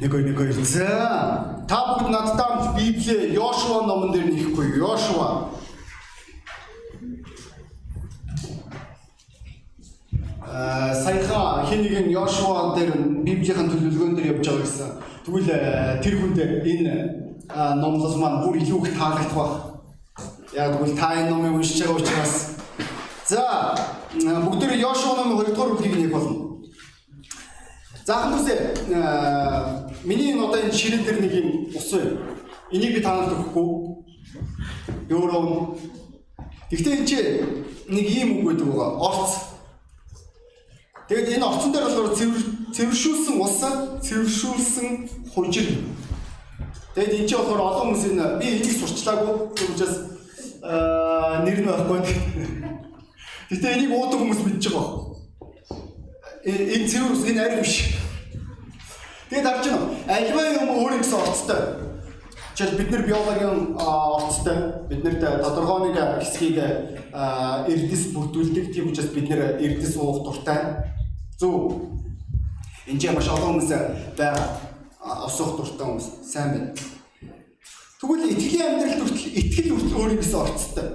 Нэг ой нэг ой. За та бүгд надтай хамт Библийг Йошуа номон дээр нэхгүй. Йошуа. Аа саяхан хин нэгэн Йошуа дээр Библийн төлөвлөгөөн дээр явж байгаа гэсэн. Тэгвэл э, тэр хүнд энэ а, номлол маань бүр илүү их таалагдах баг. Яг тэгвэл та энэ номыг уншиж байгаа учраас за бүгд Йошуа номын 2 дугаар бүлгийг нээх болно. Заахан түсээ миний энэ одоо энэ ширэн дээр нэг юм ус байна. Энийг би танад өгөхгүй. Өөрөө. Гэхдээ энэ чи нэг ийм үг байдаг байгаа. Орц. Тэгээд энэ орцон дээр болохоор цэвэр цэвэршүүлсэн ус, цэвэршүүлсэн хужир. Тэгээд энэ чи болохоор олон хүмүүс энэ би энийг сурчлаагүй. Тийм учраас аа нэр нь байхгүй. Гэтэ энийг уудаг хүмүүс мэдж байгаа энэ цэвэр ус энэ арай биш. Тэгээд авч юм альва юм өөр гэсэн орцтой. Жишээл бид нар биологийн орцтой биднэрт тодорхой нэг хэсгийг эрдэс бүрдүүлдэг. Тийм учраас бид нэр эрдэс уух дуртай. Зөв. Энд чинь маш олон хүмүүс байгаа. Осох дуртай хүмүүс сайн байна. Тэгвэл итгэлийн амьдралд хүртэл итгэл хүртэл өөрийн гэсэн орцтой.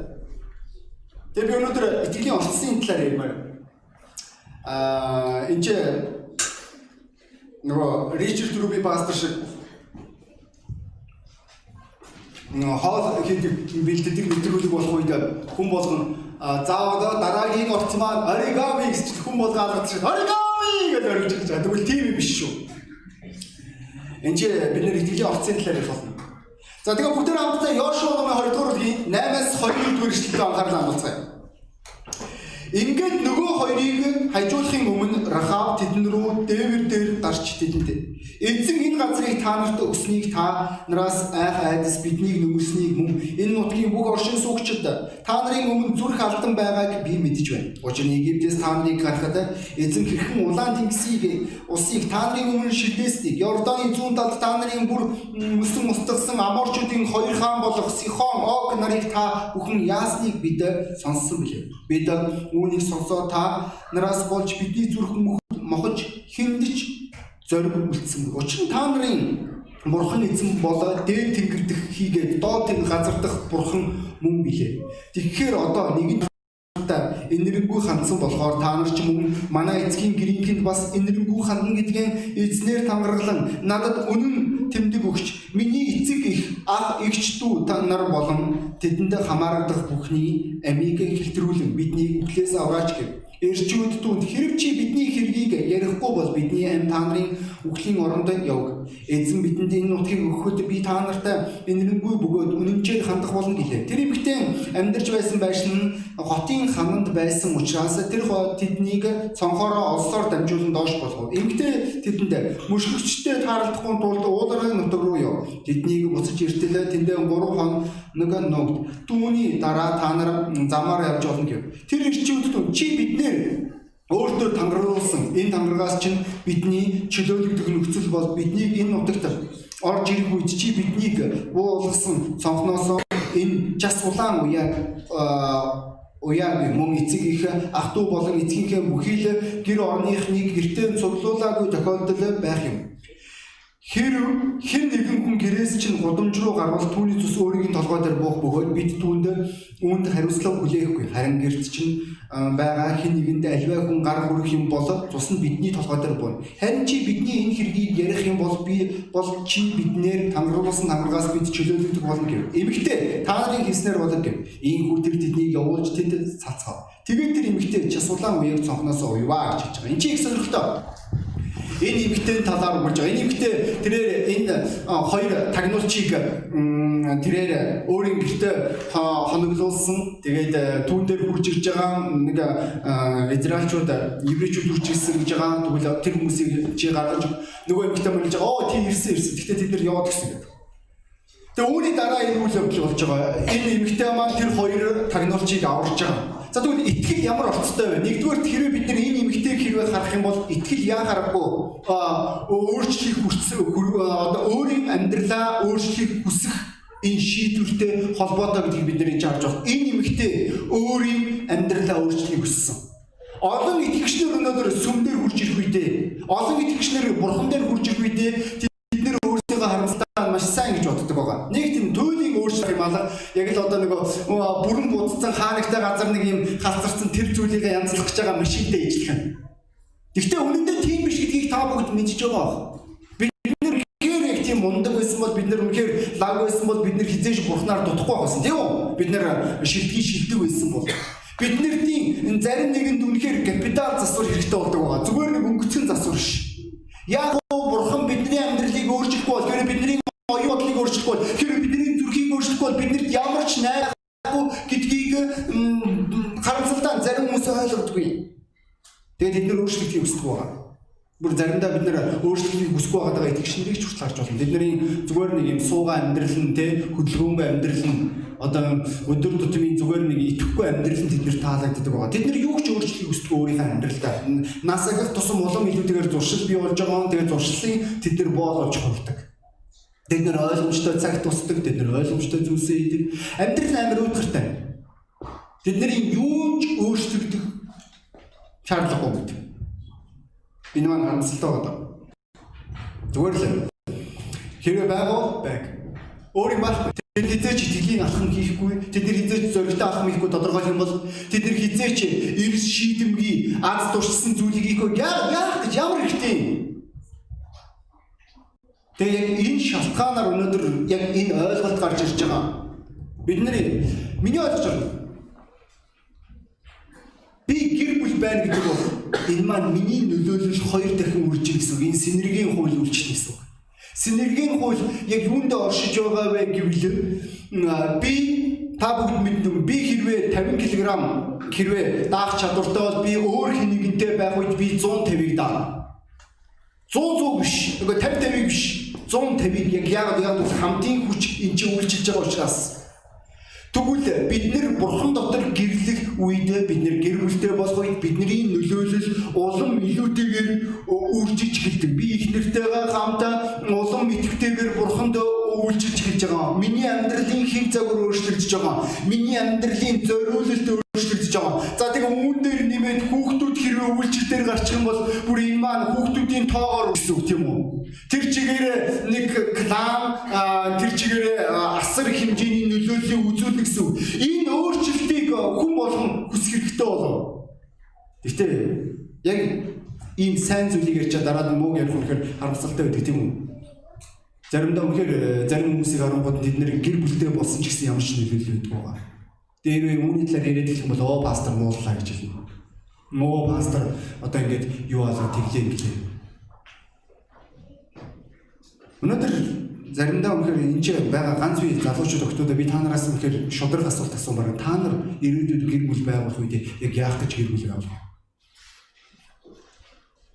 Тэгээ би өнөөдөр итгэлийн орцсын талаар ярмаар. Аа энэ нөгөө Ричард Руби пастор шиг хоол хийдэг бэлддэг мэдрүүлэг болох үед хүн болгоно заавал дараагийн орц маань оригами гэж хүн болго алгад шиг оригами гэж орж ирж байгаа. Тэгвэл тийм юм биш шүү. Энд чи бид нэр итгэлийн орцын талаар ярих болно. За тэгээ бүгд хамтдаа Йошуа номын 20 дугаар бүлгийн 8-аас 20 дугаар эшлэлд анхаарал хандуулцгаая. Ингээд нөгөө хоёрыг хажуулахын өмнө Рахав тэдэн рүү дээвэр дээр гарч тэдэнд. Эзэн энэ газрыг та нарт өснийг та нараас айх айдас биднийг нүгснийг мөн энэ нутгийн бүх оршин суугчид та нарын өмнө зүрх алдан байгааг би мэдэж байна. Учир нь Египтээс та нарыг гаргахад эзэн хэрхэн улаан тэнгисийг усыг та нарын өмнө шилдээснийг Йорданы зүүн талд та нарын бүр мөсөн устгасан аморчуудын хоёр хаан болох Сихон, Ог нарыг та бүхэн яасныг бид сонссон билээ. Бид үүнийг сонсоо та нараас болж бидний зүрх мохож хиндэж зориг үлдсэн. Учир нь та нарын Бурхан эзэн болоо дээд тэнгэр дэх хийгээд доод тэнгэр газар дах бурхан мөн билээ. Тэгэхээр одоо нэгэн та энэргүй хандсан болохоор та нар ч мөн манай эцгийн гэрийнхэнд бас энэргүй хандан гэдгийн эзнэр тангаргалан надад үнэн тэмдэг өгч миний эцэг их ах эгч дүү та нар болон тэдэндээ хамаардаг бүхний амийг хэлтрүүлэн бидний үхлээс авраач гэв эрчүүд түнд хэрв чи бидний хэргийг ярихгүй бол бидний ам та нарын үхлийн оронд явг. Эзэн бидэнд энэ нутгийг өгөхөд би та нартай энэрэнгүй бөгөөд үнэнчээр хандах болно гэлээ. Тэр эмэгтэй амьдарч байсан байшин нь хотын хаманд байсан учраас тэр тэднийг цонхороо олсоор дамжуулан доош болгов. Эмэгтэй тэдэнд мөшгөгчтэй таарлахгүй тулд ууларгын нутаг руу яв. Тэднийг буцаж иртэлээ тэндээ 3 хон нэг ногд. Түүний дараа та нар замаар явж болно гэв. Тэр ирчүүд чи биднэр өөртөө тангаруулсан энэ тангаргаас чинь бидний чөлөөлөгдөх нөхцөл бол биднийг энэ нутагт орж ирэх үед чи биднийг буулгасан цонхноосоо энэ час улаан уяаг уяаг мөн эцэг их ах トゥ болон эцгийнхээ бүхий л гэр орныхныг гэртээ цуглуулаагүй тохиолдол байх юм. Хэрв хэн нэгэн хүн гэрээс чинь гудамж руу гарвал түүний зүс өөрийн толгой дээр буух бөгөөд бид түүнд үүнд хариуцлага хүлээхгүй. Харин гэрт чинь байгаа хэн нэгэнд альваа хүн гар хүрэх юм бол цус нь бидний толгой дээр буйна. Харин чи бидний энэ хэргийг ярих юм бол би бол чи биднээр тангаруулсан тангаргаас бид чөлөөлөгдөх болно гэв. Эмэгтэй та нарын хийснээр болог гэв. Ийм хүүтэр тэднийг явуулж тэнд цацгаа. Тэгээд тэр эмэгтэй час улаан уяг цонхноос уйваа гэж хэлж байгаа. Энд чи их сонирхолтой. Энэ эмэгтэй талаар өгч байгаа. Энэ эмэгтэй тэрээр энэ хоёр тагнуулчийг тэрээр өөрийн гэртээ хоноглуулсан. Тэгээд түүн дээр хурж ирж байгаа нэг израилчууд, еврейчүүд хурж ирсэн гэж байгаа. Тэгвэл тэр хүмүүсийг чи гаргаж нөгөө эмэгтэй мөн гэж байгаа. Оо тийм ирсэн ирсэн. Гэхдээ тэд нар яваад гисэн гэдэг. Тэгээ үүний дараа энэ үйл явдал болж байгаа. Энэ эмэгтэй маань тэр хоёр тагнуулчийг аварж байгаа. За тэгвэл итгэл ямар орцтой вэ? Нэгдүгээр хэрвээ бид нар энэ эмгтэйг хэрвээ харах юм бол итгэл яа харахгүй өөрчлөх хүрсэн одоо өөрийн амьдралаа өөрчлөх хүсэх энэ шийдвэртэй холбоотой гэдгийг бид нэр харж байна. Энэ нэмэгтэй өөрийн амьдралаа өөрчлөхийг хүссэн. Олон итгэгчнэр өнөөдөр сүмдэр хурж ирэх үедээ олон итгэгчнэр бурхан дээр хурж ирэх үедээ бид нэр өөрсдөө харамсалтай маш сайн гэж боддог байгаа. Нэг тийм туулийн өөрчлөлт юм аа яг л одоо нөгөө бүрэн будцсан хаалагтай газар нэг юм халтарсан тэр зүйлийг янзлах гэж байгаа машинтэй ижилхэн. Гэхдээ үнэндээ тийм биш та бүгд мэдж байгаа. Бид нэр үнэхээр яг тийм мундаг байсан бол бид нэр үнэхээр лаг байсан бол бид нэр хизээж бурхнаар дутхгүй байсан тийм үү? Бид нэр шилтгий шилдэг байсан бол Бидний зарим нэгэнд үнэхээр капитал засвар хэрэгтэй болдог байгаа. Зүгээр нэг өнгөцгөн засвар ш. Яг бурхан бидний амьдралыг өөрчлөхгүй бол тэр бидний оюун бодлыг өөрчлөхгүй бол тэр бидний зүрхийг өөрчлөхгүй бол биднэрт ямар ч найрахгүй гэдгийг харамсалтай зарим хүмүүс ойлгодгүй. Тэгээд бид нэр өөрчлөлтийг хүсдэг байгаа. Бүр заримдаа бид нэр өөрчлөлтийг хүсэхгүй байгаа итгэгч нарыг ч хүртэл харж болно. Бидний зүгээр нэг юм суугаа амьдрал нь те хөдөлгөөнгүй амьдрал нь одоо өдөр тутмын зүгээр нэг итгэхгүй амьдрал нь тэднэр таалагддаг байгаа. Тэд нар юу ч өөрчлөлтийг хүсдэг өөрийнхөө амьдралдаа. Насагт тусам улам илүүтэйгээр зуршил бий болж байгаа тэгээд зуршлын тэд нар боолж хувдаг. Тэд нар ойлгомжтой цаг тусдаг, тэд нар ойлгомжтой зүйлсээ хийдэг. Амьдрал амар үүдгэртэй. Тэдний юу ч өөрчлөгдөх шаардлагагүй гэдэг. Энэ маань харамсалтай байна. Зүгээр л хэрэг байгаа байг. Өөрийн баг тэд хизээч итгэлийн алхам хийхгүй, тэд нар хизээч зоригтой алхам хийхгүй тодорхой юм бол тэд нар хизээч эрс шийдэмгий аз туршсан зүйлийг хийхгүй яа яа гэж ямар хэрэгтэй юм. Тэгээ яг энэ шалтгаанаар өнөөдөр яг энэ ойлголт гарч ирж байгаа. Бид нарын миний ойлгож байна Би гэр бүл байна гэдэг бол энэ маань миний нөлөөлөл хоёр дахин үржих гэсэн үг. Энэ синергийн хууль үйлчлэх гэсэн үг. Синергийн хууль яг юунд оршиж байгаа вэ гэвэл би та бүгд мэддэг би хэрвээ 50 кг хэрвээ даах чадвартай бол би өөр хэнийгэнтэй байх үед би 150-ыг даана. 100 100 биш. Нөгөө 50 50 биш. 150-ыг яг яг яг хамтын хүч энэ чинь үйлчилж байгаа учраас Тэгвэл бид нэр бурхан дотор гэрлэх үед бид нэр гэр бүлтэй болох үед бидний нөлөөлөл улам илүүтэйгээр үржиж эхэлдэг. Би их нэртэйгээ хамт улам итгэвтэйгээр бурханд үйлчилж эхэлж байгаа. Миний амьдралын хэв загвар өөрчлөгдөж байгаа. Миний амьдралын зориулалт өөрчлөгдөж байгаа. За тэгээ үүн дээр нэмээд хүүхдүүд хэрвээ үйлчлэлээр гарчих юм бол бүр энэ маань хүүхдүүдийн тоогоор гэсэн үг тийм үү? Тэр чигээр нэг клан тэр чигээр асар хэмжээний гэсэн үг. Энэ өөрчлөлтийг хүн болгон хүсэх хэрэгтэй болов. Гэхдээ яг ийм сайн зүйлийг ярьчаа дараад мууг ярих үнэхээр харамсалтай байдаг тийм үү? Заримдаа үнэхээр зарим хүмүүсийг харангууд тэд нэр гэр бүлтэй болсон ч гэсэн ямар ч нөлөөлөл өгдөг байгаа. Дээр үүний талаар яриад хэлэх юм бол оо пастор мууллаа гэж хэлнэ. Муу пастор одоо ингэж юу болоо тэглээ гэлээ. Өнөөдөр заримдаа үнэхээр энэ ч байгаа ганц бие залуучууд өгтөдөө би та нараас үнэхээр шудраг асуулт асуумаар та нар ирээдүйд гэр бүл байгуулах үед яг яах гэж гэр бүл авах.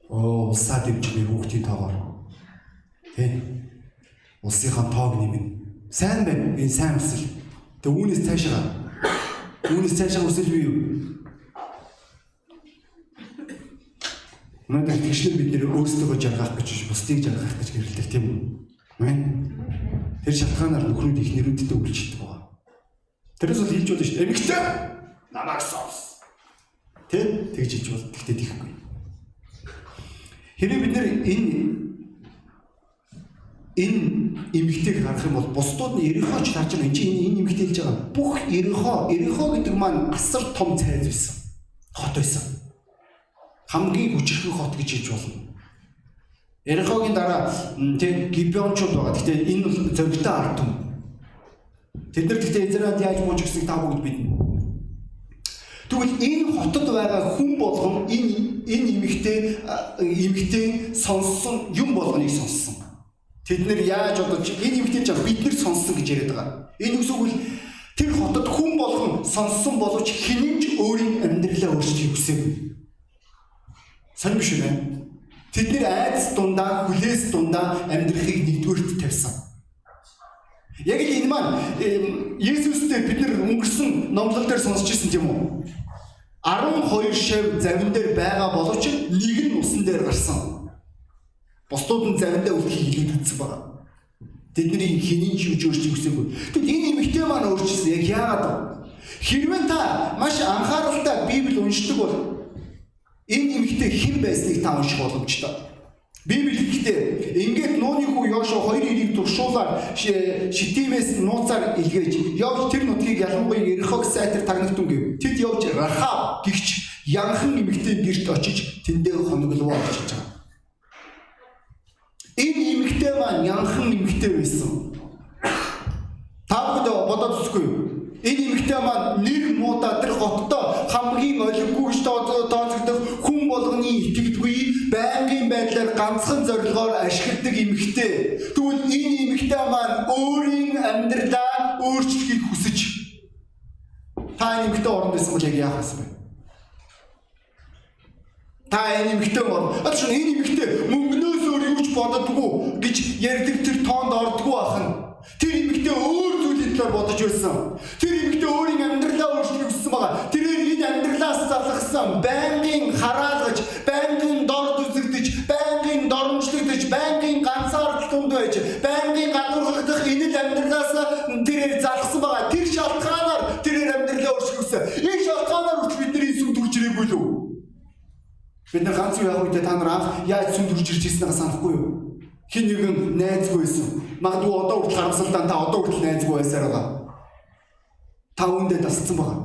Оо улсаа дэмжих хүүхдийн тоогоор. Тэ? Улсынхаа тоог нэмнэ. Сайн байна. Энэ сайн хүсэл. Тэг үүнээс цаашаа Үүнээс цаашаа хүсэл бий юу? Өнөөдөр тэгшлэр бид нэр өөрсдөө жаргах гэж бусдыг жаргах гэж гэрэлдэг тийм үү? Мэн. Тэр шалтгаанаар нөхрүүд их нэрүүдтэй үйлчлдэг байгаа. Тэрээс бол хэлж болно шүү дээ. Эмэгтэй намайг сонс. Тэ? Тэгж хэлж бол тэгтээ тийхгүй. Хэрэв бид нэр энэ энэ эмгтэйг харах юм бол бусдууд нь Ерехоч тарж байгаа. Энд чинь энэ эмгтэй хэлж байгаа. Бүх Ерехо, Ерехо гэдэг маань асар том цайз байсан. Хот байсан. Хамгийн хүчрхэн хот гэж хэлж болно. Ерехогийн дараа тэг Гибеончууд байгаа. Гэхдээ энэ бол зөргтэй ард түмэн. Тэд нар гэхдээ Израиль яаж мууж гисийг та бүгд биднэ. Тэгвэл энэ хотод байгаа хүн болгон энэ энэ эмгтэй эмгтэй сонссон юм болгоныг сонссон. Тэд нэр яаж одоо энэ эмгтэн жаа бид нар сонссон гэж яриад байгаа. Энэ үс үгэл тэр хотод хүн болгон сонссон боловч хинэнч өөрийн амьдралаа өөрчлөхийг хүсээгүй. Сонир биш үү? Тэд нэр айдас дундаа, хүлээс дундаа амьдрахыг нэгдүгээрт тавьсан. Яг л энэ маань Есүстэй бид нар өнгөрсөн номлол дээр сонсч ирсэн тийм үү? 12 шав завин дээр байгаа боловч нэг нь усан дээр гарсан. Бусдууд нь заримдаа үлдэхийг илүүд үзсэн байна. Тэдний хэний ч юуж өөрчлөж хүсээгүй. Тэгвэл энэ эмэгтэй маань өөрчлөсөн яг яагаад вэ? Хэрвээ та маш анхааралтай Библийг уншдаг бол энэ эмэгтэй хэн байсныг та унших боломжтой. Библи хэлэхдээ ингээд нууны хүү Йошуа хоёр ирийг туршуулаад шитимээс нууцаар илгээж явж тэр нутгийг ялангуяа Ерхог сайтар тагнагдсан гэв. Тэд явж Рахаб гихч янхан эмэгтэй гэрт очиж тэндээ хоноглоо очиж байгаа. Энэ эмэгтэй маань янхан эмэгтэй байсан. Та бүхэн бодоод үзгүй? Энэ эмэгтэй маань нэр муудаа тэр хоттой хамгийн олиггүй ганцхан зорилгоор ашигладаг эмэгтэй. Тэгвэл энэ эмэгтэй маань өөрийн амьдралаа өөрчлөхийг хүсэж та энэ эмэгтэй оронд байсан бол яг яах вэ? Та энэ эмэгтэй орно. Атш энэ эмэгтэй мөнгнөөс өөр юу ч боддоггүй гэж ярьдаг тэр тоонд ордгоо ахна. Тэр эмэгтэй өөр зүйлийн талаар бодож байсан. Тэр эмэгтэй өөрийн амьдралаа өөрчлөх хүссэн байгаа. Тэрээр энэ амьдралаас залхсан байнгын хараалгаж, байнгын Бид нар ганц юу яах вэ? Та нар анх яаж сүм төрж ирж ирснийг санахгүй юу? Хин нэгэн найзгүй байсан. Магадгүй одоо хүртэл харамсалтай та одоо хүртэл найзгүй байсаар байгаа. Та үүндээ тасцсан байгаа.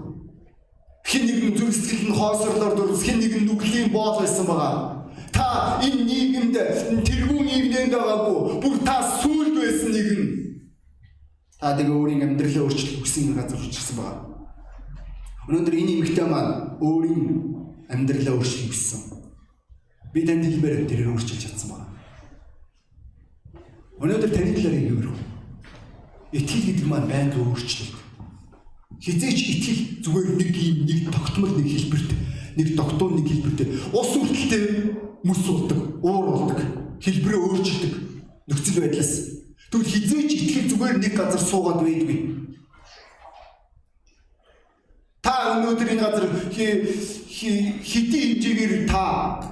Хин нэгэн зүрх сэтгэл нь хоосрлоор дурс, хин нэгэн нүглийн боол байсан байгаа. Та энэ нийгэмд тэргүүн нийгэмд байгаагүй. Бүр та сүлд байсан нэгэн. Та тэгээ өөрийн амьдралаа өөрчлөх хүссэн газар хүрчихсэн байгаа. Өнөөдөр энэ эмэгтэй маань өөрийн амьдралаа өөрчлөх хүссэн. Би танд хэлмээр тэрээр өөрчилж чадсан байна. Өнөөдөр таны талаар юу гэх вэ? Итгэл гэдэг маань байнга өөрчлөлт. Хизээч итгэл зүгээр нэг юм нэг тогтмол нэг хэлбэрт нэг тогтуун нэг хэлбэрт ус үртэлтэй мөс болдог, уур болдог, хэлбэрээ өөрчилдөг нөхцөл байдлаас. Тэгвэл хизээч итгэл зүгээр нэг газар суугаад байдгүй. Та өнөөдөр энэ газар хэдийн хэмжээгээр та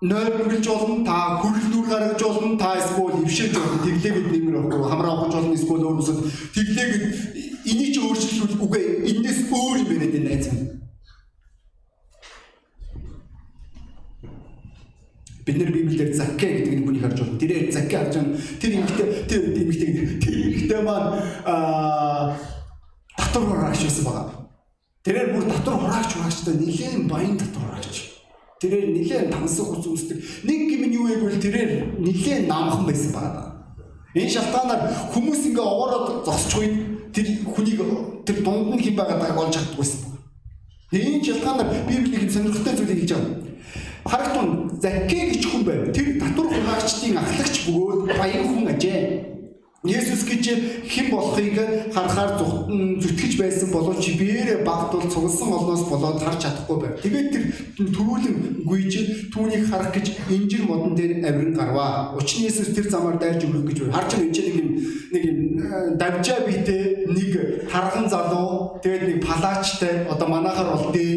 нойр нүгэлж болно та хөрөл нүр гаргаж болно та эсвэл ившээж болно тэглээгээд нэмэр авахгүй хамраа авах болно эсвэл өөрөөсөө. Тэглээгээд энийг ч өөрчлөлт үгүй энэс өөр юм яриад энэ найз минь бид нар библиэр закке гэдэг нэг хүнийг харж байна. Тэрээр закке харж байна тэр эмэгтэй тэр эмэгтэй тэр эмэгтэй маань аа татвар хураагч байсан байгаа. Тэрээр бүр татвар хураагч хураагчтай нэлээд баян татвар хураагч Тэрээр нилээн тансах ус үүсдэг. Нэг нь юу вэ гэвэл тэрээр нилээн намхан байсан байна. Энэ шалтгаанаар хүмүүс ингээ овоороод зогсч үед тэр хүнийг тэр дунд нь хин байгааг олж чаддаггүйсэн. Энэ шалтгаанаар Библийн сонирхолтой зүйлийг хэлж байгаа. Харагтун Закке гэж хүн байв. Тэр татвар хураагчдын ахлагч бөгөөд баян хүн ажээ. Есүс гэж хэн болохыг харахаар зүтгэж байсан боловч биеэрээ багтвал цугласан олноос болоод харж чадахгүй байв. Тэгээд тэр төрүүлэн гүйж түүнийг харах гэж инжир модон дээр авиран гарваа. Учир нь Есүс тэр замаар дайрж өгөх гэж байна. Харж энэ нэг юм нэг юм э, давжаа битэй нэг харган залуу тэгээд нэг палаачтай одоо манахаар болдээ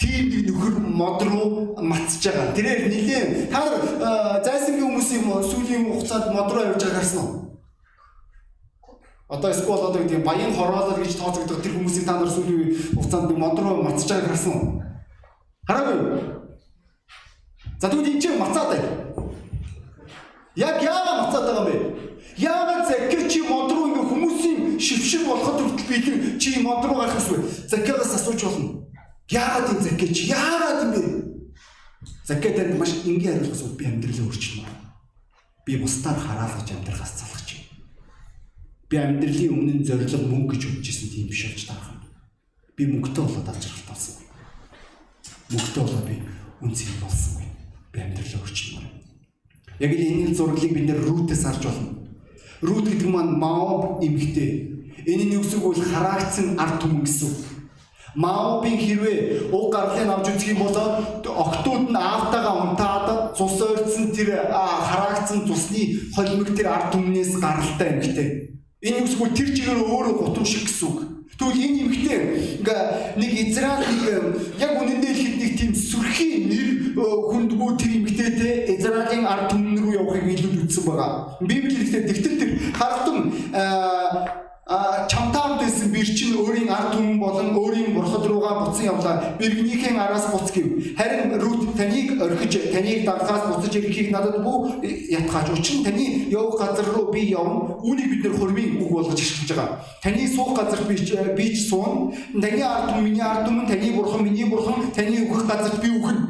тийм нэг нөхөр мод руу матсаж байгаа. Тэрээр нилээн та нар э, зайсангийн хүмүүсийн сүүлийн хугацаанд мод руу явж байгааг харсан уу? Одоо эсвэл одоо гэдэг баян хороолол гэж тооцогдох тэр хүмүүсийн та нар сүүлийн хугацаанд мод руу мацж байгааг харсан уу? Хараагүй. За тэгвэл энэ чинь мацаад бай. Яг яагаад мацаад байгаа юм бэ? Яагаад закер чи мод руу ингээ хүмүүсийн шившиг болоход хүртэл би чи мод руу гарах вэ? Закераас асууж болно. Яагаад энэ закер чи яагаад юм бэ? Закер танд маш энгийн хариулт би амьдралаа өөрчилнө. Би бусдаар хараалгаж амьдрахаас залах Би амьдралын өмнө зориг мөнгө гэж исэн тийм биш болж таарах юм. Би мөнгөтэй болоод алжралт болсон. Мөнгөтэй болоод би үнцгий болсон. Би амьдралаа өөрчилнө. Яг л энэ зураглыг бид нэр рутээс харж болно. Рут гэдэг маань Маоб эмэгтэй. Энэ нь юу гэсэн үг вэ? Хараагдсан ард түмэн гэсэн үг. Маобын хэрвээ уг гарлыг авч үзэх юм бол октод нь аавтайгаа унтаад цус ойрцсон тэр хараагдсан цусны холимог тэр ард түмнээс гаралтай эмэгтэй. Энэ үсгүй тэр чигээр өөрөө гутам шиг гэсэн үг. Тэгвэл энэ эмэгтэй ингээ нэг Израиль яг үнэндээ хэлэхэд нэг тийм сүрхий нэр хүндгүү тэр эмэгтэйтэй Израилийн ард түмэн рүү явахыг илүү үзсэн байгаа. Библи хэлэхдээ тэгтэл тэр хартан а чамтаанд байсан бэр чинь өөрийн ард түмэн болон өөрийн бурхад руугаа буцан явлаа. бэргнийхэн араас буц гэв. Харин Рут таныг орхиж таныг дагахаас буцаж ирэхийг надад бүү ятгаач. Учир нь таны явах газар руу би явна. Үүнийг бид нэр хурмын үг болгож ашиглаж байгаа. Таны суух газар би би ч суун. Таны ард түмэн миний ард түмэн таны бурхан миний бурхан таны өгөх газарт би өгнө.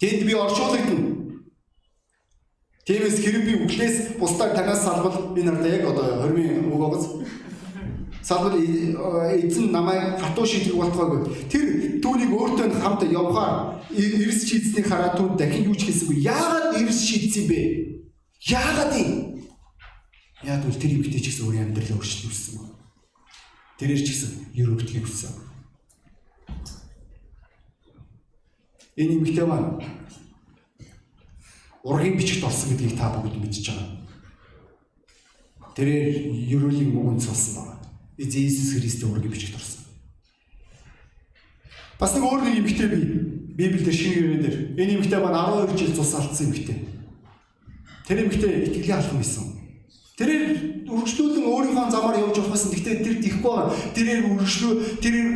Тэнд би оршуулгадна. Тиймээс хэрэг би үглээс бусдаар танаас салбал би нартай яг одоо хормын үг байгаас салбал эзэн намайг хатуу шийдэх болтгоогүй. Тэр түүнийг өөртөө хамт явхаар эрс шийдсэнийг хараад түн дахин юу ч хэлсэнгүй. Яагаад эрс шийдсэн бэ? Яагаад юм? Яг үл тэр эмгтэй ч гэсэн өөрийн амьдралаа өөрчлөлтсөн байна. Тэрээр ч гэсэн ерөөхдгийг хүссэн. Энэ эмгтэй маань ургийн бичигт орсон гэдгийг та бүгд мэдж байгаа. Тэрээр ерөөлийн үгэн цолсон байна. Иесус Христийн ургийн бичигт орсон. Бас нэг өөр нэг эмэгтэй би Библиэлд шинэ гэрээ дээр энэ эмэгтэй маань 12 жил цус алдсан эмэгтэй. Тэр эмэгтэй итгэлийн алхам хийсэн. Тэрээр үргэлжлүүлэн өөрийнхөө замаар явж явах байсан. Гэхдээ тэр дихгүй байгаа. Тэрээр үргэлжлүү тэрээр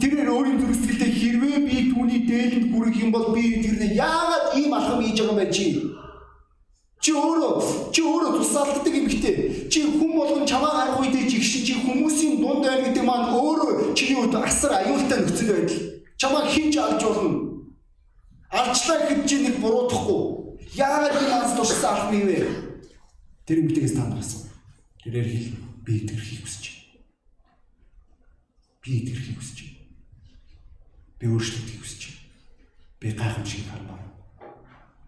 тэрээр өөрийн зүрхсэтгэлтэй хэрвээ би түүний дээлэнд хүрэх юм бол би тэрнээ яагаад ийм алхам хийж байгаа юм бэ чи? Чи өөрөө чи өөрөө тусаалддаг юм хтэй. Чи хүн болгон чамаа харах үедээ чи гişin чи хүмүүсийн дунд байна гэдэг маань өөрөө чиний үед асар аюултай нөхцөл байдал. Чамаа хинж алж болно. Алчлаа гэж чи нэг буруудахгүй. Яагаад энэ анс туршсан алхам юм бэ? Тэр эмгтээс та нар асуу. Тэрээр хэл би итгэрхийг хүсэж байна. Би итгэрхийг хүсэж. Би өөрчлөлтийг хүсэж байна. Би гайхамшиг хармаар.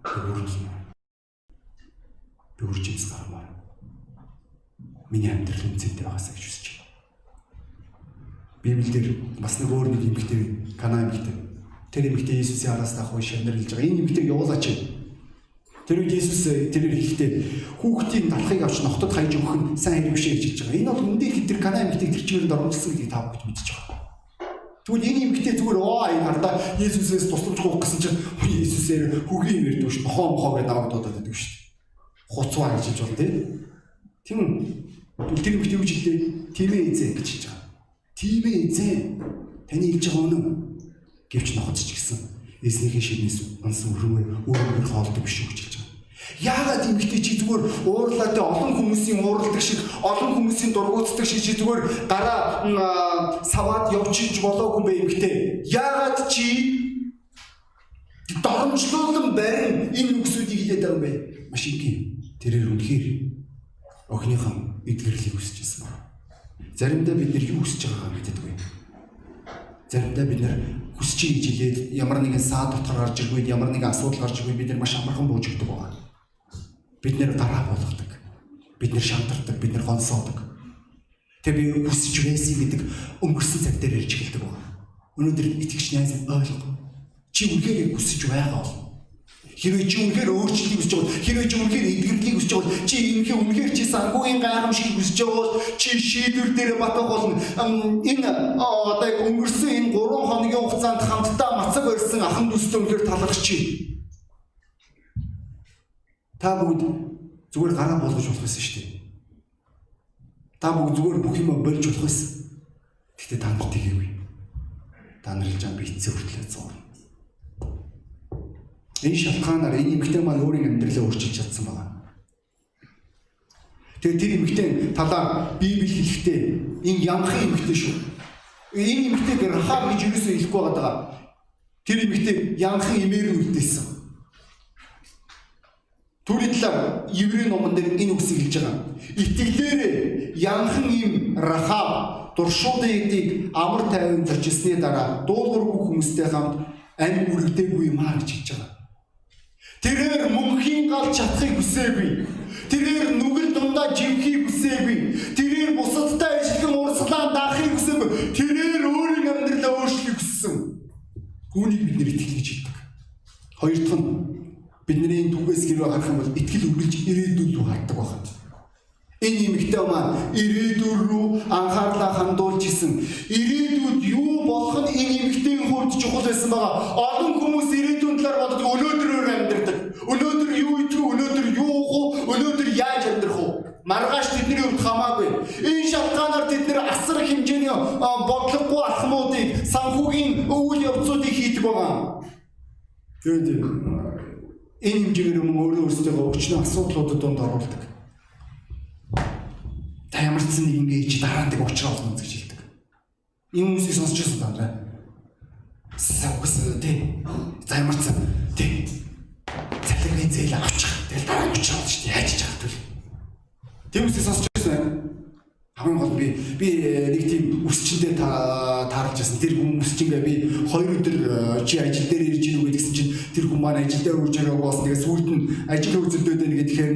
Би өөрчлөмөр. Би үржимс гармаар. Миний амьдрал үнцэнтэй байгаасаа гэж хүсэж байна. Библиэлд бас нэг өөр нэг эмгтэй Кана эмгтэй. Тэр эмгтэй Иесусийн араас дах уу шавнар хэлж байгаа. Энэ эмгтэйг явуулаач Тэр үед Иесус э, тэрээр хэлэхдээ хүүхдийн талхыг авч нохтод хаяж өгөх нь сайн хэрэг биш гэж хэлж байгаа. Энэ бол үндэ хэд тэр Канаа эмэгтэй тэр чигээрд оромжлсон гэдгийг та бүгд мэдчихэж байгаа. Тэгвэл энэ эмэгтэй зүгээр оо энэ хардаа Иесусээс тусламж гуйх гэсэн чинь Иесусээр хүүгийн юм ярьдаг шүү. Нохоо мохоо гэдэг намайг дуудаад байдаг шүү. Хуцваа гэж хэлж байна тийм. Тийм? Тэр эмэгтэй юу ч хэлээ. Тийм ээ эзэн гэж хэлж байгаа. Тийм ээ эзэн. Таны хэлж байгаа үнэн. Гэвч нохоцч гисэн эзнийхээ шиднээс унсан өрөмөр өөрөөр хоолдог биш үг хэлж байгаа. Яагаад эмгтэй чи зүгээр уурлаатай олон хүмүүсийн уурладаг шиг олон хүмүүсийн дургуутдаг шиг чи зүгээр гараа саваад явчих болоогүй бэ эмгтэй. Яагаад чи доромжлуулан барин энэ үгсүүдийг хэлээд байгаа юм бэ? Маш энгийн. Тэрээр үнэхээр охиныхон эдгэрлийг хүсэж байсан. Заримдаа бид нар юу хүсэж байгаагаа мэддэг юм. Заримдаа бид нар хүсэж гэж хэлээд ямар нэгэн саа дотор гарч үед ямар нэгэн асуудал гарч үед бид нар маш амархан бууж өгдөг байгаа. Бид нэр гараа болгодог. Бид нэр шантардаг, бид нэр гонсоодог. Тэгээ би хүсэж байсан гэдэг өнгөрсөн цаг дээр ярьж эхэлдэг байгаа. Өнөөдөр итгэгч найз ойлго. Чи үнэхээр хүсэж байгаа бол Хэрвээ чи үнэхээр өөрчлөлтийг хүсэж бол хэрвээ чи үнэхээр эдгэрлийг хүсэж бол чи үнэхээр үнэхээр чи санхүүгийн гайхамшиг хүсэж бол чи шийдвэр дээр батах болно. Энэ одоо өнгөрсөн энэ 3 хоногийн хугацаанд хамтдаа мацаг өрсөн ахан дүүстэй үнэхээр талархаж чи. Та бүгд зүгээр гараа болгож болох байсан шүү дээ. Та бүгд зүгээр бүх юм болж болох байсан. Гэтэ та нар тэгээгүй. Та нар л жам би эцсээ хүртлээ зуурна. Энэ шалтгаанаар энэ эмэгтэй маань өөрийн амьдралаа өөрчилж чадсан байна. Тэгээ тэр эмэгтэй талаар Библи хэлэхдээ энэ ямхан эмэгтэй шүү. Энэ эмэгтэй Рахаб гэж юусоо хэлэхгүй байгаа. Тэр эмэгтэй ямхан эмээр үлдээсэн. Түүний талаар Еврей номон дээр энэ үгсийг хэлж байгаа. Итгэлээрээ янхан им Рахаб дуршуудыг амар тайван зорчсны дараа дуулуургүй хүмүүстэй хамт амь үрэгдээгүй юм аа гэж хэлж байгаа. Тэрээр мөнхийн гал чадахыг хүсээгүй. Тэрээр нүгэл дундаа живхийг хүсээгүй. Тэрээр бусадтай ижилхэн урслаан даахыг хүсээгүй. Тэрээр өөрийн амьдралаа өөрчлөхийг хүссэн. Үүнийг бид нэр итгэл гэж хэлдэг. Хоёр дахь нь бидний түгээс гэрээ харах юм бол итгэл үргэлж ирээдүйд рүү харддаг байна. Энэ эмэгтэй маань ирээдүйн рүү анхаарлаа хандуулж исэн. Ирээдүйд юу болох нь энэ эмэгтэйн хувьд чухал байсан байгаа. Олон хүмүүс ирээдүйн талаар боддог өнөөдрөөр амьдардаг. Өнөөдөр юу идэх вэ? Өнөөдөр юу уух вэ? Өнөөдөр яаж амьдрах вэ? Маргааш тэдний хувьд хамаагүй. Энэ шалтгаанаар тэд нэр асар хэмжээний бодлогогүй алхмуудыг, санхүүгийн байгаа. Тэгээд энэ хэмжээгээр юм өөрөө өөрсдөө өчнө асуудлуудад донд оруулдаг. Та ямар ч нэг ингэж дараа нь тэг уучраа болно гэж хэлдэг. Ийм хүмүүсийг сонсч байсан даа. Савгс тий. За ямар ч тий. Цалингийн зээл авчих. Тэгэл дараа нь уучраа шүү дээ. Яаж чад вэ? Тийм үсийг сонсч байсан хамгийн гол би би э, нэг тийм өсчөндөө таарч байсан. Тэр хүмүүс чинь би хоёр өдөр э, чи ажил дээр ирж тэр хүн маань ажил дээр үрж байгааг бас тэгээ сүүлд нь ажил үзэлдөөд байна гэхээр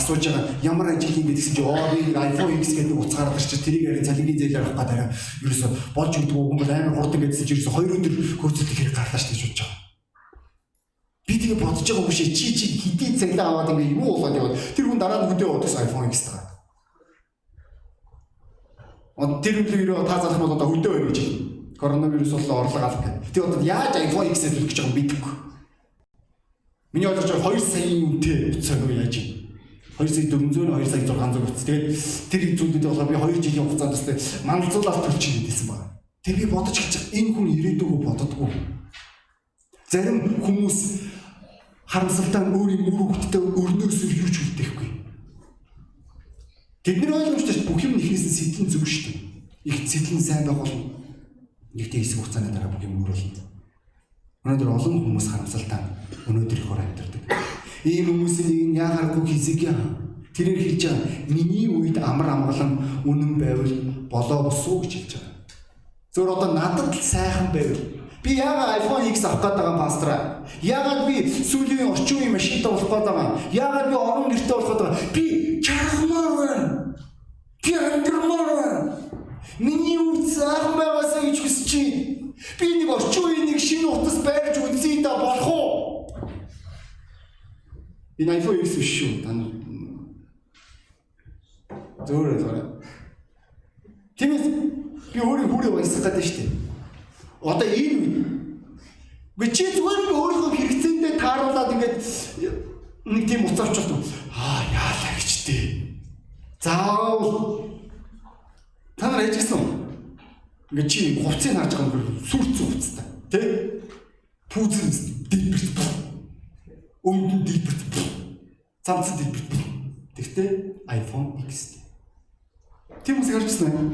асууж байгаа ямар ажил юм гэдгсэн чинь оо би iPhone X гэдэг уцаараад ирчих тэрийг ярин цалингийн зээл авах гэдэг ерөөсө болж өгдөг хүн бол амар хурдан гэдгсэн чинь ерөөсө хоёр өдөр хөрцөлтөг хэрэг гарлаа шүү гэж бодож байгаа. Би тэгээ бодож байгаа юм шиг чи чи хэдий цаглаа аваад ингээ юу болоод яваад тэр хүн дараа нь хөдөө удаас iPhone X тагаа. Тэр үлээр та залах бол одоо хөдөө байна гэж хэлнэ. Коронавирус бол орлого алга. Тэгээ одоо яаж iPhone X-ээр төлөх гэж байгаа юм бидэхгүй. Миний ойлгож байгаа 2 саяын үнэтэй утсаа нөө яаж юм. 2 сая 400 2 сая 600 утас. Тэгээд тэр зүйлүүдээ болохоор би 2 жилийн хугацаанд тест мандалзуулаад төлчих гэсэн байна. Тэг би бодож гэж энэ хүн ирээдүгөө боддоггүй. Зарим хүмүүс харамсалтай өөрийн мөр хөвгтөө өрнөөс юу ч үлдээхгүй. Тэдний ойлгомжтой бүх юм ихнээс нь сэтлэн зөв шүү. Их сэтлэн сайн байх бол нэгтэй хэсэг хугацааны дараа бүх юм өөрөлдөн. Өнөөдөр олон хүмүүс харамсалтай өнөөдөр их хор амьдардаг. Ийм хүмүүсийн нэг нь яхааргүй хизэг тэрээр хэлж байгаа миний үед амар амгалан үнэн байвал болоо босуу гэж хэлж байгаа. Зөвөр одоо надад л сайхан байвал Би яагаад iPhone X авах гээд байгаа пастраа? Яагаад би сүүлийн орчин үеийн машинтай болох гээд байгаа? Яагаад би орон гэртэй болох гээд байгаа? Би чармаар байна. Би андермаар байна. Миний үйл сайхан байгаасаа гэж хүсэж чинь. Би нэг орчин үеийн нэг шинэ утас барьж үзье да болох уу? Энэ iPhone X шүү. Тань зөөр зөөр. Тиймээс би өөрийн хүрээ баясгах гэдэг шүү дээ. Одоо энэ үед Гэ чи зүгээр нэг өөрийнхөө хэрэгцээндээ тааруулаад ингээд нэг тийм уцаарч болтоо. Аа яалаа гэжтэй. Заавал та нар яж гисэн. Ингээд чи хувцсыг харж байгаа юм сүрц хувцтай. Тэ? Пүүзэн дэлбэрт. Өмдөн дэлбэрт. Цамц дэлбэрт. Тэгтээ iPhone X. Тийм үсэг харжсан юм.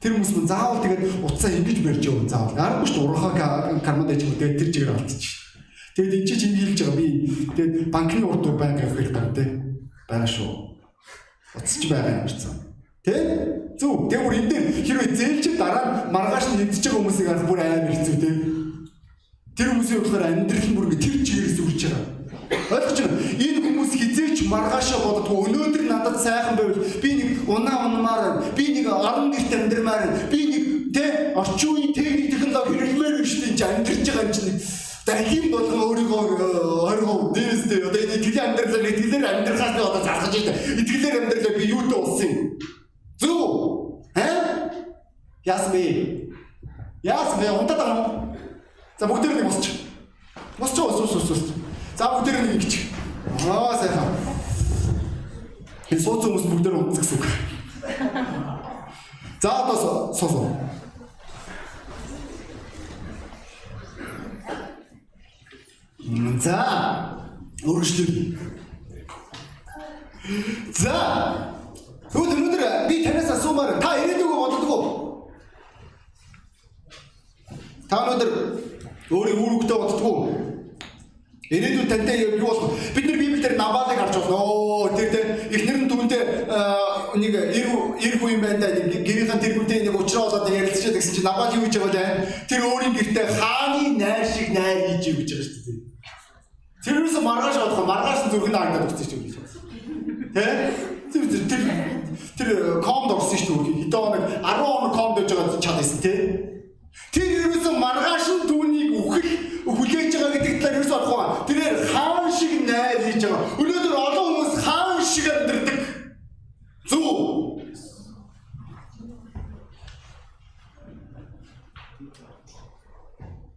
Тэр хүмүүс нь заавал тэгээд утсаа ингэж барьж явна заавал. Аргагүй шүү урахаа карманд ээж тэгээд тэр чигээр алдчих. Тэгээд энэ чинь хэлж байгаа би тэгээд банкны урд банк авах хэрэгтэй тий. Бага шүү. Утасч байгаа юм шиг. Тэ? Зүг. Тэгээд бүр энэ дээр хэрвээ зээлч дараа маргааш нь эдж байгаа хүмүүсийг харах бүр амар хэцүү тий. Тэр хүмүүсийн болохоор амьдрал бүр ингэ тэр чигээрээс үрж байгаа. Ойлгож байна. Энэ хүмүүс хизээч маргаашаа боддгоо өнөөдөр надад сайхан байвал би нэг унаа унмаар би нэг орон гэрт амьдрмаар би нэг тэ орчин үеийн техник технологи хэрэглэмээр биш тийм амьдрж байгаа юм чинь дахин болгон өөрийгөө оргоо дээстэй одоо энэ итгэлийн амьдралаар итгэлээр амьдрахаас нь одоо зархаж байна. Итгэлээр амьдралаа би юутай болсон юм? Зүг. Хэ? Яас бэ? Яас бэ? Унтаад байгаа. За бүгд нэг босч. Босч ус ус ус ус. За бүгд нэг гэж. Аа сайхан. Энэ сууц хүмүүс бүгд унтц гэсэн үг. За одоо соосоо. За өргөжлөө. За Тэгвэл өнөөдөр би танаас асуумаар та ирээдүгөө боддог уу? Та өнөөдөр өөрийн үр хөвгтөө боддог уу? Ирээдүйд тантай юу болох бид нар Библиэлд Набалыг харж байна. Оо тэр тэр эхнэр нь түүнтэй нэг эр эр хүү юм байна да гэрийнхэн тэр хүнтэй нэг уучраа болоод ярилцчихад гэсэн чинь Набал юу гэж байгаа вэ? Тэр өөрийн гэртээ хааны найр шиг найр хийж өгч байгаа шүү дээ. Тэр юусе маргааш бодох маргааш нь зүрх нь хагдаад өгсөн шүү дээ. Тэ? Тэр тэр тэр комд орсон шүү дээ. Хэдэн хоног 10 хоног комд байж байгаа чадсан тий. Тэр юусе маргааш нь түүнийг үхэх хүлээж байгаа гэдэг талаар ерөөсөө болохгүй. Тэрээр хаан шиг найр хийж байгаа. Өнөөдөр олон хүмүүс хаан шиг амьдардаг. Зүг.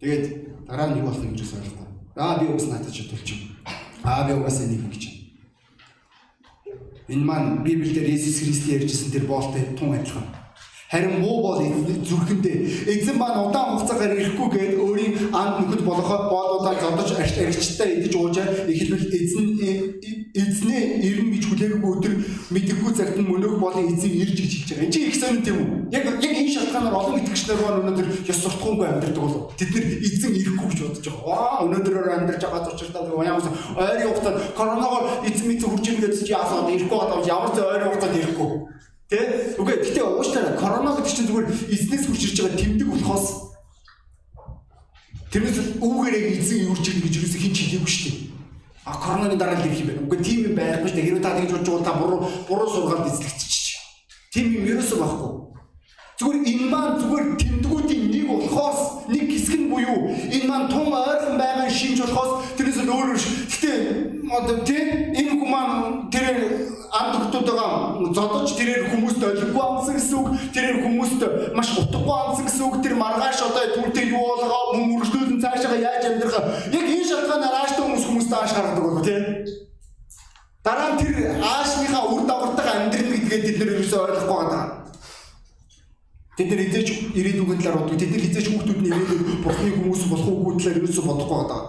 Тэгээд дараа нь юу болох юм гэж ойлголоо. Аа би угс надад ч төлчих. Аа би угсаа нэг гэж. Энэ маань Библиэлд Иесус Христ ярьжсэн тэр боолтой тун адилхан. Харин муу бол зүрхэндээ эзэн маань удаан хугацаагаар ирэхгүй гээд өөрийн анд нөхөд болохоо боолуудаа зодож арчтай идэж уужаа эхлвэл эзэн эзнээ ирнэ гэж хүлээгээгүй өдөр мэдэхгүй цагт нь мөнөөх болон эзэн ирж гэж хэлж байгаа. Энд чинь их сонирхол тийм үү? Яг яг энэ шалтгаанаар олон итгэгч нар маань өнөөдөр ёс суртахуунгүй амьдардаг болов. Тэд нар эзэн ирэхгүй гэж бодож байгаа. Ваа өнөөдрөөр амьдарч байгаа учиртаа ямар ойрын хугацаанд коронавигоор эзэн мэд хурж ирнэ гэж яасаад ирэхгүй байгаа ямар ч ойрын хугацаанд ирэхгүй. Тэ? Үгүй гэхдээ уучлаарай. Корона гэдэг чинь зүгээр эзнээс хурж ирж байгаа тэмдэг болохоос тэрнээс үүгээрээ эзэн юурч ирнэ гэж юусе хин чилээгүй шүү дээ. А коронавигийн дараа л ирэх юм байна. Үгүй тийм юм байхгүй шүү дээ. Хэрвээ та тэгж бодож байгаа та буруу буруу сургаалт эзлэгчиж. Тийм юм ерөөсөө байхгүй. Зүгээр энэ маань зүгээр тэмдгүүдийн нэг болохоос нэг хэсэг нь буюу энэ маань тун ойрхон байгаа шинж болохоос тэрнээс өөр өөр. Гэтэ одоо тийм энэ хүмүүс маань тэр амд хүмүүстэйгээ зодож тэрээр хүмүүст олиггүй амсан гэсэн үг тэрээр хүмүүст маш утгагүй амсан гэсэн үг тэр маргааш одоо түүнтэй юу болгоо мөн үргэлжлүүлэн цаашаа яаж амьдрах яг энэ шалтгаанаар ааштай хүмүүс хүмүүст ааш гаргадаг болов тий дараа нь тэр аашныхаа үр дагавартай амьдрал гэдгээ бид нэр ерөөсөй ойлгохгүй байгаа Тэд нар хизээч ирээдүйн талаар боддог. Тэд нар хизээч нь ирээдүйд бурхны хүмүүс болох уугүй талаар ерөөсөй бодохгүй байгаа.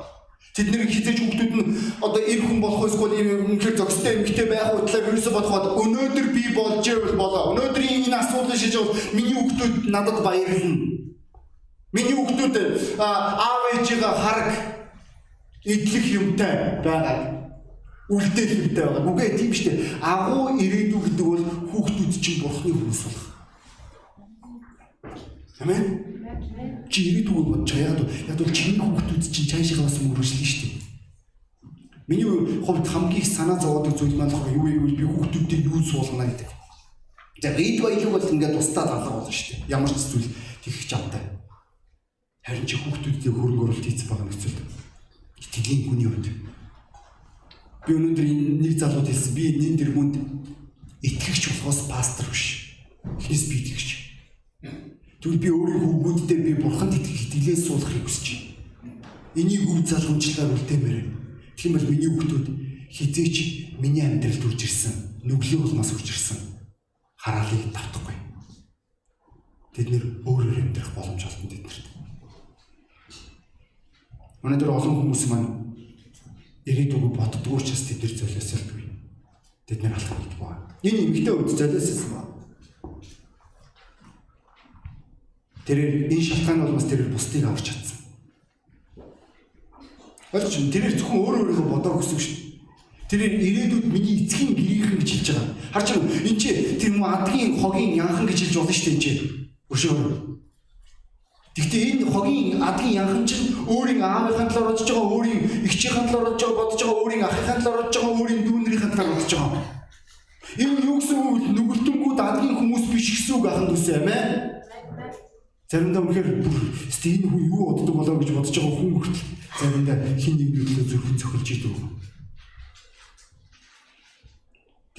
Тэднийг хизээж хүүхдүүд нь одоо эр хүн болох эсвэл үнэхээр зохистой эмгтэй байх утлаар ерөөсө бодоход өнөөдөр би болж ивэл болоо. Өнөөдрийн энэ асуудлыг шийдэж миний хүүхдүүд надад баярлна. Миний хүүхдүүд аав ээжигээ хараг идэх юмтай байгаа. Үлдээх юмтай байгаа. Үгүй тийм шүү дээ. Агуу ирээдүй гэдэг бол хүүхдүүд чинь бурхны хүмүүс болох. Амен. Чи ирээдүг бодож байгаа. Яг бол чиний хүүхдүүд чинь цаашаа бас мөрөжлөн шүү дээ. Миний хувьд хамгийн санаа зовоодог зүйл маань юу вэ гэвэл би хүүхдүүдтэй юу суулгана гэдэг. За рид баялаг бол ингээд тусдаа алга болно шүү дээ. Ямар ч зүйл тэгэх жамтай. Харин чи хүүхдүүдтэй хөрөнгө оруулалт хийц байгаа нөхцөлд. Итгэлийн хүний хувьд би өнөөдөр энэ нэг залууд хэлсэн би энэ дэргүнд итгэгч болохоос пастор биш. Христ би итгэгч. Тэгвэл би өөрийн хүүгүүддээ би бурханд итгэлээс суулгахыг хүсэж байна. Энийг үр залгамжлаар үлдээмээр. Бол миний хүүхдүүд хизээч миний амьдралд үрж ирсэн, нүглийн улмаас үрж ирсэн хараалыг давтахгүй. Тэд нэр өөрөөр амьдрах боломж олсон тэднэрт. Өнөөдөр олон хүмүүс маань ирээдүгөө боддгоо ч бас тэд нар золиосолдгүй. Тэд нар алхах гэдэг байна. Энэ эмгтэй үед золиосолсон байна. Тэрээр энэ шалтгаан бол бас тэрээр бусдыг аварч чадсан. Ойлгож байна. Тэрээр зөвхөн өөр өөрийгөө бодоо гэсэн шүү. Тэрээр ирээдүйд миний эцгийн гэрийнхэн гэж хэлж байгаа. Харж байгаа энэ чи тэр муу адгийн хогийн янхан гэж хэлж болно шүү дээ энэ чи. Өшөө. Гэхдээ энэ хогийн адгийн янхан чинь өөрийн аавынхаа талаар бодож байгаа, өөрийн эгчийнхаа талаар бодож байгаа, бодож байгаа, өөрийн ахынхаа талаар бодож байгаа, өөрийн дүүнэрийнхаа талаар бодож байгаа. Энэ юу гэсэн үг нүгэлтэнгүүд адгийн хүмүүс биш гэсэн үг төсөө юм ээ. Заримдаа үнэхээр энэ хүн юу боддог болоо гэж бодож байгаа хүн хүртэл заримдаа хин нэг зүйлээ зөвхөн цохилж идэв.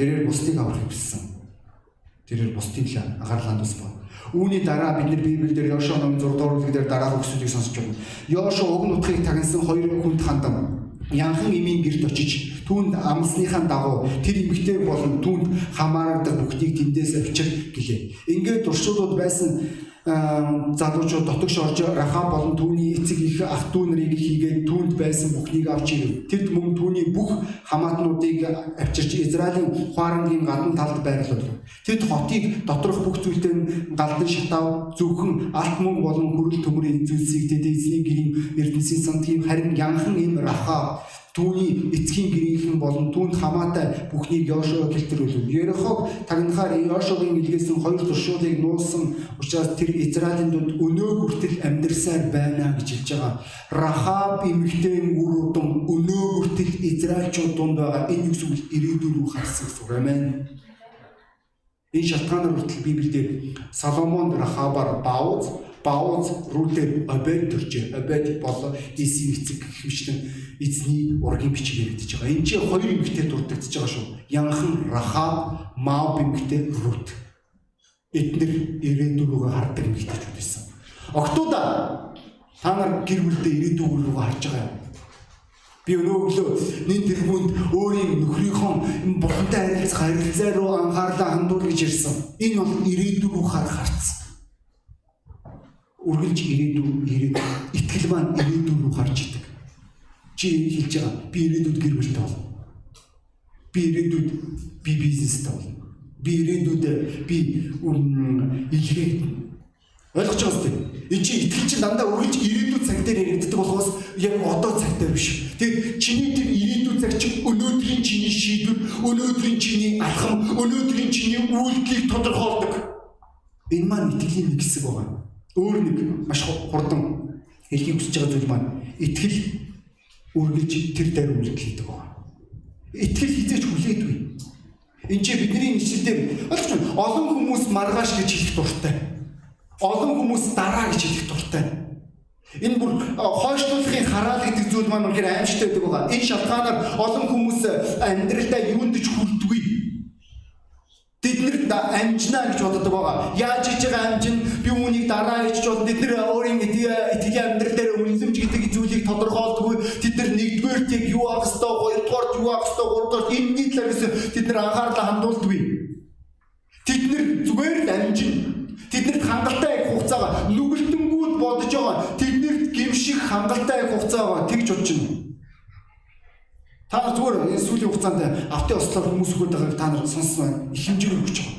Тэрээр бусдыг авах хүссэн. Тэрээр бусдыг л анхаарлаа тус ба. Үүний дараа бид нар Библиэлд Йошуа номын 6 дугаар бүлгээр дараах өгсүүдийг сонсож байна. Йошуа уг нутгийг тагнасан хоёр хүнд хандан янхан имийн гэрд очиж түүнд амсныхаа дагуу тэр эмэгтэй болон түүнд хамаардаг бүхнийг тэндээс авчир гэлээ. Ингээд туршуулууд байсан залуучууд дотогш орж Рахаб болон түүний эцэг их ах дүү нарыг хийгээд түүнд байсан бүхнийг авч ирэв. Тэд мөн түүний бүх хамаатнуудыг авчирч Израилийн хуарангийн гадна талд байрлуулв. Тэд хотыг доторх бүх зүйлтэй галдан шатав зөвхөн алт мөнгө болон хөрөл төмөр зүйлсийг тэд эзний гэрийн эрдэнсийн сантгийн харин янхан им Рахаб Түүний эцгийн гэрийнхэн болон түүнд хамаатай бүхнийг Йошуа гэлтэрүүлв. Ерохог тагнахаар Йошуагийн илгээсэн хоёр туршуулыг нуусан учраас тэр Израилийн дунд өнөө хүртэл амьдарсаар байна гэж хэлж байгаа. Рахаб эмэгтэй үр удам өнөө хүртэл Израильчууд дунд байгаа энэ үгс ирээдүйн рүү харсан гэсэн үг амин. Энэ шалтгаанаар хүртэл Библиэд Соломон Рахабаар Бауз Бауз рүүдээр Обед төрж Обед болоо Иси эцэг хвчлэн эзний ургийн бичиг яригдж байгаа. Энэ чинь хоёр эмэгтэй дурддагдж байгаа шүү. Янхан Рахаб, Маав эмэгтэй Рут. Эднэр ирээдүрүүгээ хардаг эмэгтэйчүүд байсан. Октоуда та нар гэр бүлдээ ирээдүг рүү харж байгаа юм. Би өнөө өглөө нэн тэргуунд өөрийн нөхрийнхөө бурхантай харилцах харилцаа руу анхаарлаа хандуулж ирсэн. Энэ бол ирээдүйг рүү харах харц. Үргэлж ирээдүй ирээдүй итгэл маань ирээдүй рүү харж идэг. Чи хэлж байгаа би ирээдүйд гэр бүлтэй болно. Би ирээдүйд би бизнестэй болно. Би ирээдүйд би илгээ Ойлгож байгаа үстэй. Энэ чи итгэл чинь дандаа үргэлж ирээдүйн цаг дээр яригддаг болохоос яг одоо цаг дээр биш. Тэгээд чиний тэр ирээдүйн цаг чинь өнөөдрийн чиний шийдвэр, өнөөдрийн чиний алхам, өнөөдрийн чиний үйлдэлийг тодорхойлдог. Энэ маань итгэлийн нэг хэсэг байгаа. Өөр нэг маш хурдан хэлхийг хүсэж байгаа зүйл маань итгэл үргэлж тэр дээр үйлдэл хийдэг байгаа. Итгэл хизээч хүлээдгүй. Энд чи бидний нэшлэлээр ойлгож байна. Олон хүмүүс маргааш гэж хэлэх дуртай олон хүмүүс дараа гэж хэлэх дуртай. Энэ бүр хойшлуулахын хараал гэдэг зүйл маань үнэхээр аимшигтай байдаг байгаа. Энэ шалтгаанаар олон хүмүүс амьдралдаа юунд ч хүрдэггүй. Тэднэрт амжина гэж боддог байгаа. Яаж хийж байгаа амжин би үүнийг дараа хийж бол тэд нар өөрийн итгэлийн амьдрал дээр үнэлэмж гэдэг зүйлийг тодорхойлдоггүй. Тэд нар нэгдүгээр яг юу авах ёстой, хоёрдугаар юу авах ёстой, гуравдугаар энэний талаас тэд нар анхаарлаа хандуулдаггүй. Тэд нар зүгээр л амжин Тэднэрт хангалттай их хугацаага нүгэлтэнгүүд бодож байгаа. Тэднэрт гимших хангалттай их хугацаа байгаа. Тэгж байна. Та нар зүгээр энэ сүүлийн хугацаанд автын ослоор хүмүүс өгöd байгааг та нар сонссон их хэмжээгээр өгч байгаа.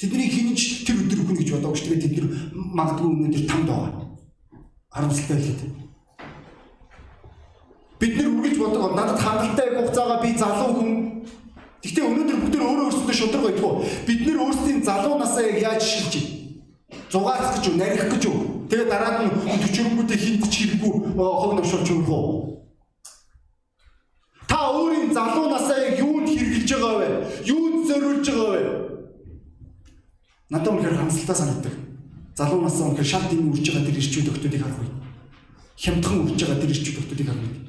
Тэдний хинж тэр өдөр өгнө гэж бодоагүй шүү дээ. Тэд нар магадгүй өнөөдөр тамд байгаа. Харамсалтай хэлээд. Бид нар үргэлж бодог надад хангалттай хугацаага би залуу хүн Гэхдээ өнөөдөр бүгд өөрөө өөрсдөө шудраг байдгүй. Бид нар өөрсдийн залуу насаа яаж шилжиж байна? зугаалах гэж юу, нарих гэж юу. Тэгээ дараад нь төчрөнгүүдээ хинт ч хэрэггүй хог навшуулж өгөх үү? Та өөрийн залуу насаа юунд хэрэгжилж байгаа вэ? Юунд зориулж байгаа вэ? Надад үнэхээр хамсалтай санагддаг. Залуу насаа үнэхээр шал дэмий үрж байгаа тэр ирчүүд өгтүүдийг харах үе. Хямдхан үрж байгаа тэр ирчүүд өгтүүдийг харах үе.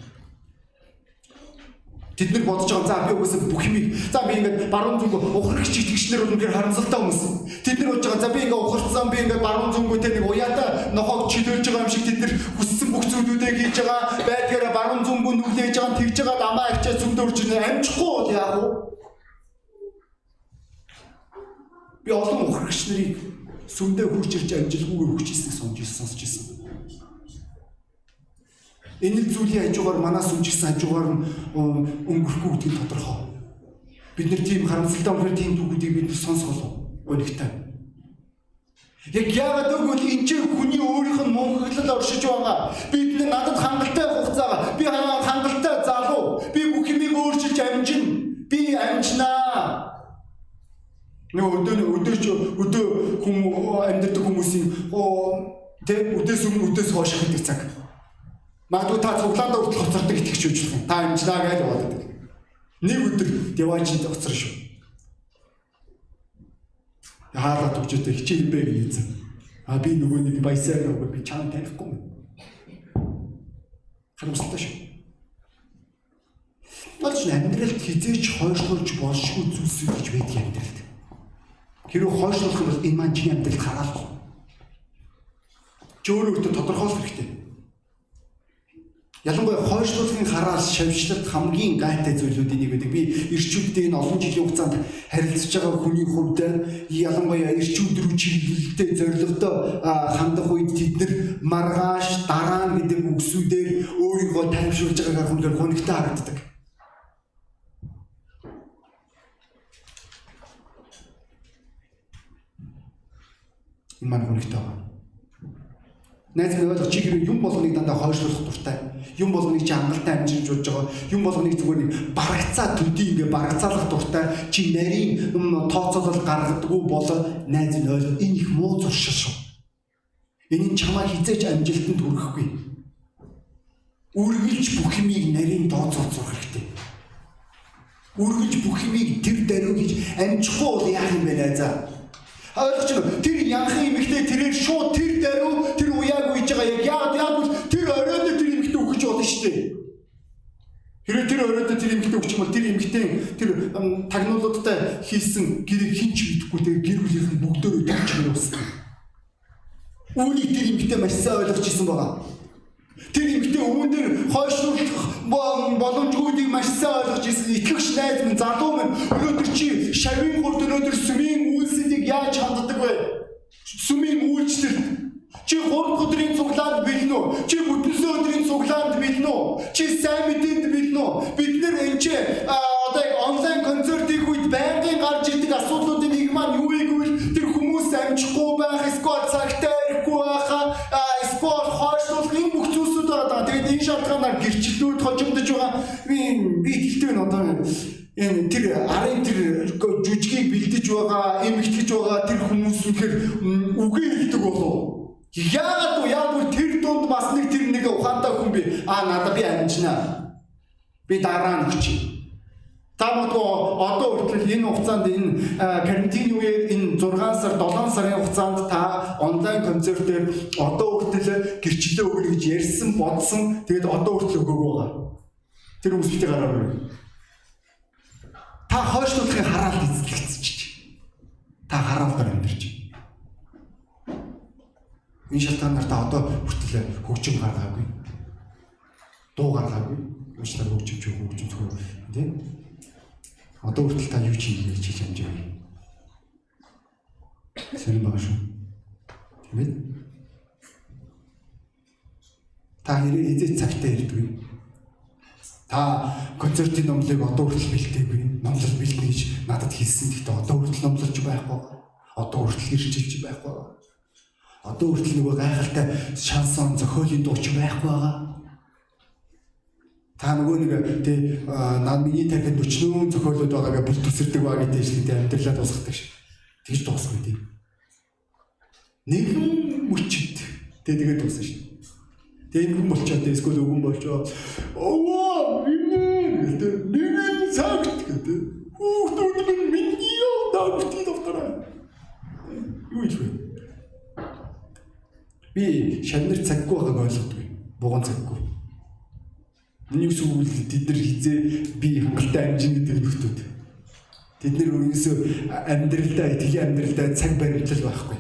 Тэд нар бодож байгаа за би угаасаа бүх юмыг за би ингээд баруун зүг ухрагч итгэгчнэр үнээр харамсалтай хүмүүс. Тэд нар бодож байгаа за би ингээд ухарцсан би ингээд баруун зүгүүтэй нэг уяата нохог чөлөөлж байгаа юм шиг тэд нар хүссэн бүх зүйлүүдээ хийж байгаа байдгаараа баруун зүгүү нүглээж байгаа тэгж байгаа дамаа ачаа зүгдөө үрж амжихгүй бол яах вэ? Би олон ухрагч нарыг сүмдээ хурж ирж амжилгүйгээр хүч хийснийг сонсч сонсч ирсэн. Энэ зүйлийн хажуугаар манаас үжигсэн хажуугаар нь өнгөрөхгүй гэдгийг тодорхой. Бид нэр тийм харамсалтай өнөхөр тийм түүхүүдийг бид сонсгол өнөгтэй. Яг яагаад гэвэл энэ чинь хүний өөрийнх нь мөнхөглөл оршиж байгаа. Бид надад хангалттай хугацаага, би хангалттай залуу, би бүх юмыг өөрчилж амжина. Би амжнаа. Нэг өдөө өдөөч өдөө хүм амьдардаг хүмүүсийн тэ өдөөс өмнө өдөөс хойш гэдэг цаг. Магадгүй та цуглаанда хүртэл хоцордог итгэж үжих юм. Та амжлаа гэж боддог. Нэг өдөр деважид хоцор шүү. Яагаад төгчөөтэй хичээл бэ гэж хэлсэн. А би нөгөө нэг баясаа нөгөө би чам танихгүй юм. Харамсалтай шүү. Болж амьдралд хизээч хойшлуулж болшгүй зүйлс гэж байдаг амьдралд. Хэрвээ хойшлуулах юм бол энэ маань чиний амьдралд хараал. Чи өөрөө өөртөө тодорхойлох хэрэгтэй. Ялангуяа хойшлуулгын хараас шавьчлалт хамгийн гайтай зүйлүүдийн нэг байдаг. Би ирчүүдтэй энэ олон жилийн хугацаанд харилцаж байгаа хүний хувьд ялангуяа ирчүүд рүү чиглэлтэй зорилготой хандах үед тэд нар маргааш дараа гэдэг үгсүүдээр өөрийгөө тайвшруулж байгаагаар хүнээр гонигтай харагддаг. Энэ маань гонигтай байна. Найз минь ойлгож чи хэрэг юм болгоныг дандаа хойшлуулах дуртай. Юм болгоныг чи хангалттай амжиж удаж байгаа. Юм болгоныг зүгээр нэг барагцаа төдий ингээ барагцаалах дуртай. Чи нарийн тооцоолол гаргадаггүй бол найз минь ойлгоо энэ их муу зуршил шүү. Энэ чамаа хизээч амжилтанд хүрэхгүй. Үргэлж бүх юмыг нарийн тооцоол зурх хэрэгтэй. Үргэлж бүх юмыг тэр даруй гэж амжихгүй бол яах юм бэ найзаа? Ойлгож байна. Тэр янхан эмэгтэй тэрээр шууд тэр даруй тэр уяаг үйж байгаа яг яагаад яагаад тэр оройд тэр эмэгтэй өгч болно шүү дээ. Хэрэг тэр оройд тэр эмэгтэй өгч бол тэр эмэгтэй тэр тагнуулуудтай хийсэн гэрийг хинч бидэхгүй тэр гэр бүлийнх нь бүгдөө өгч байгаа юм. Үүнийг тэр эмэгтэй маш сайн ойлгож ирсэн байгаа. Тэр эмэгтэй өвөн дээр хойшлуулах боломжгүйдийг маш сайн ойлгож ирсэн итгэгч найз минь залуу минь өнөөдөр чи шавийн гурд өнөөдөр сүмийн үйлсэлийг яаж ханддаг вэ? Сүмийн үйлчлэл Чи 3 өдрийн цуглаанд бэлнэ үү? Чи бүтэнсээ өдрийн цуглаанд бэлнэ үү? Чи сайн мэдээнд бэлнэ үү? Бид нэр энэ чи одоо онлайн концерт хийх үед байнгын гарч ирдэг асуудлуудын нэг маань юу вэ гэвэл тэр хүмүүс амжихгүй Би дараа нь хүчий. Та бодгоо одоо хүртэл энэ хугацаанд энэ карантин үеэр энэ 6 сар 7 сарын хугацаанд та онлайн концертээр одоо хүртэл гэрчлэлээ өгнө гэж ярьсан бодсон. Тэгээд одоо хүртэл өгөөг байгаа. Тэр хүмүүстэй гараа. Та хойшлуулахыг хараал эзэлчихэж. Та хараалгаар амьдарч. Энэ шалтгаанаар та одоо хүртэл хөгжим гаргаагүй. Дуу гаргаагүй. Уучлаарай хөгжимч хөгжим зөвхөн тийм. Одоо хүртэл та юу ч хийгээ хийж амжаагүй. Сэрэн байгаа шүү. Тийм ээ. Та хэзээ цагтаа ирдгүй. Та концертын номлыг одоо хүртэл бэлдээгүй. Номлол бэлдээ гэж надад хэлсэн. Гэхдээ одоо хүртэл номлолж байхгүй. Одоо хүртэл ирчилж байхгүй Одоо хүртэл нөгөө гайхалтай шансон зохиолын дууч байхгүй байгаа. Та нөгөө нэг тий над миний тарихад 40 зохиолууд байгаагаа бүр төсөрдөг ба гэдэг шиг тий амьдралаа дуусгадаг шиг. Тэгж дуусгүй тий. Нэгэн мөчд тий тэгээд дуусна шүү. Тэгээ ингэн болчоод эсвэл өгөн болчоо. Овоо минь гэдэг нэгэн цагт гэдэг. Хүүхдүүд минь миний явдаа битгий давтараа. Юу ч вэ? Би шавнар цаггүй байгааг ойлгодгүй. Буган цаггүй. Миний үсгүүл тэд нар хизээ би хангалттай амжин гэдэг нөхдүүд. Тэд нар өөрөөсөө амьдралдаа итгэлийн амьдралдаа цаг баримтлал байхгүй.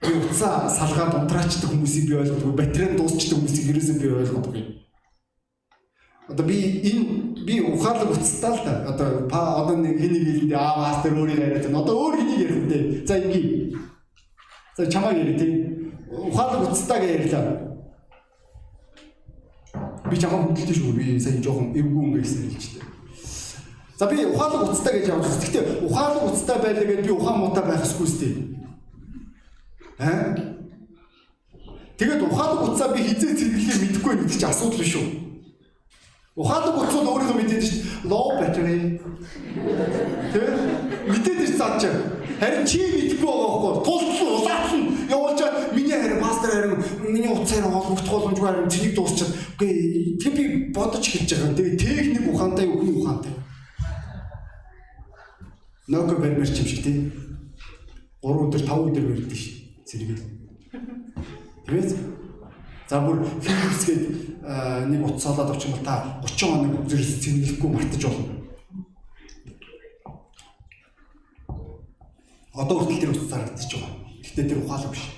Би уцаа салгаад унтраачдаг хүмүүсийг би ойлгодгүй. Батарей дуусчдаг хүмүүсийг ерөөсөө би ойлгодгүй. Одоо би энэ би ухаалаг уцтаа л да. Одоо па одоо нэг хэнийг хэлэндээ аа мастер өөрийг яриад байна. Одоо өөр хэнийг ярих вэ? За ингийн. За чамаа ярив тийм ухаалаг уцтаа гэж ярьлаа. Би жоохон хөдөлтөө шүү. Би сая жоохон эвгүй юм гэсэн хэлжтэй. За би ухаалаг уцтаа гэж явж. Гэхдээ ухаалаг уцтаа байлаа гэж би ухаан муутай байх ёсгүй сте. Аа? Тэгээд ухаалаг уцаа би хизээ цэвэрлэхээ мэдэхгүй байх гэж асуудал биш үү? Ухаалаг уцууд өөрийнхөө мэдээд шүү дээ. Low battery. Тэ? Мэдээд цаад чаа. Харин чи мэдэхгүй байгаа байхгүй. Тултлан улаатсан явуулж миний харин миний утсаар холбогдох боломжгүй харин цэнийг дуусчаад үгүй тэг би бодож хэлж байгаа. Тэгээ техник ухаантай үхний ухаантай. Нөкө бэрмэр чим шиг тийм. 3 өдөр 5 өдөр барьдаг ш. Зэрэг. Тэгээд за бүр филмсгээд нэг утас олоод авчих юм та 30 хоног зэрэг цэнгэлэхгүй мартаж болно. Одоо хүртэл тэр утас зарагдчих байгаа. Гэхдээ тэр ухаалаг биш.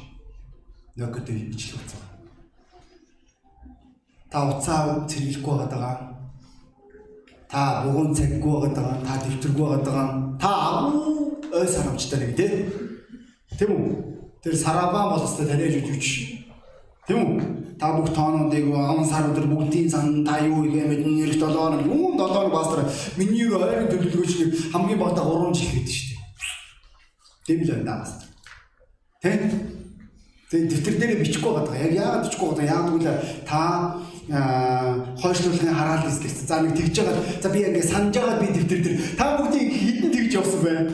Нөкөд ижил утас. Та уцаа цэвэрлэхгүй байгаа. Та бугуун цаггүй байгаа. Та дэвтэргүй байгаа. Та агуу ой сарамжтай нэг тий. Тэм үү? Тэр сарабаа болстой тариаж үжиж. Тэм үү? Та бүх тоонуудыг он сар өдөр бүгдийн сан та юу юм нэрх 7 хоног юу 7 хоног бастар миний юу ойрын төлөвлөгөөч хамгийн багтаа 3 жил хийдэг шүү дээ. Тэм л байна бас. Тэ? Тэгээ дэвтэр дээр бичихгүй байгаа. Яг яагаад бичихгүй байгаа? Яагаад гэвэл та хойшлуулахын хараал эзлэгч. За нэг тэгж байгаа. За би ингээ санаж байгаа би дэвтэр дээр та бүгдийг хідэн тэгж явсан байна.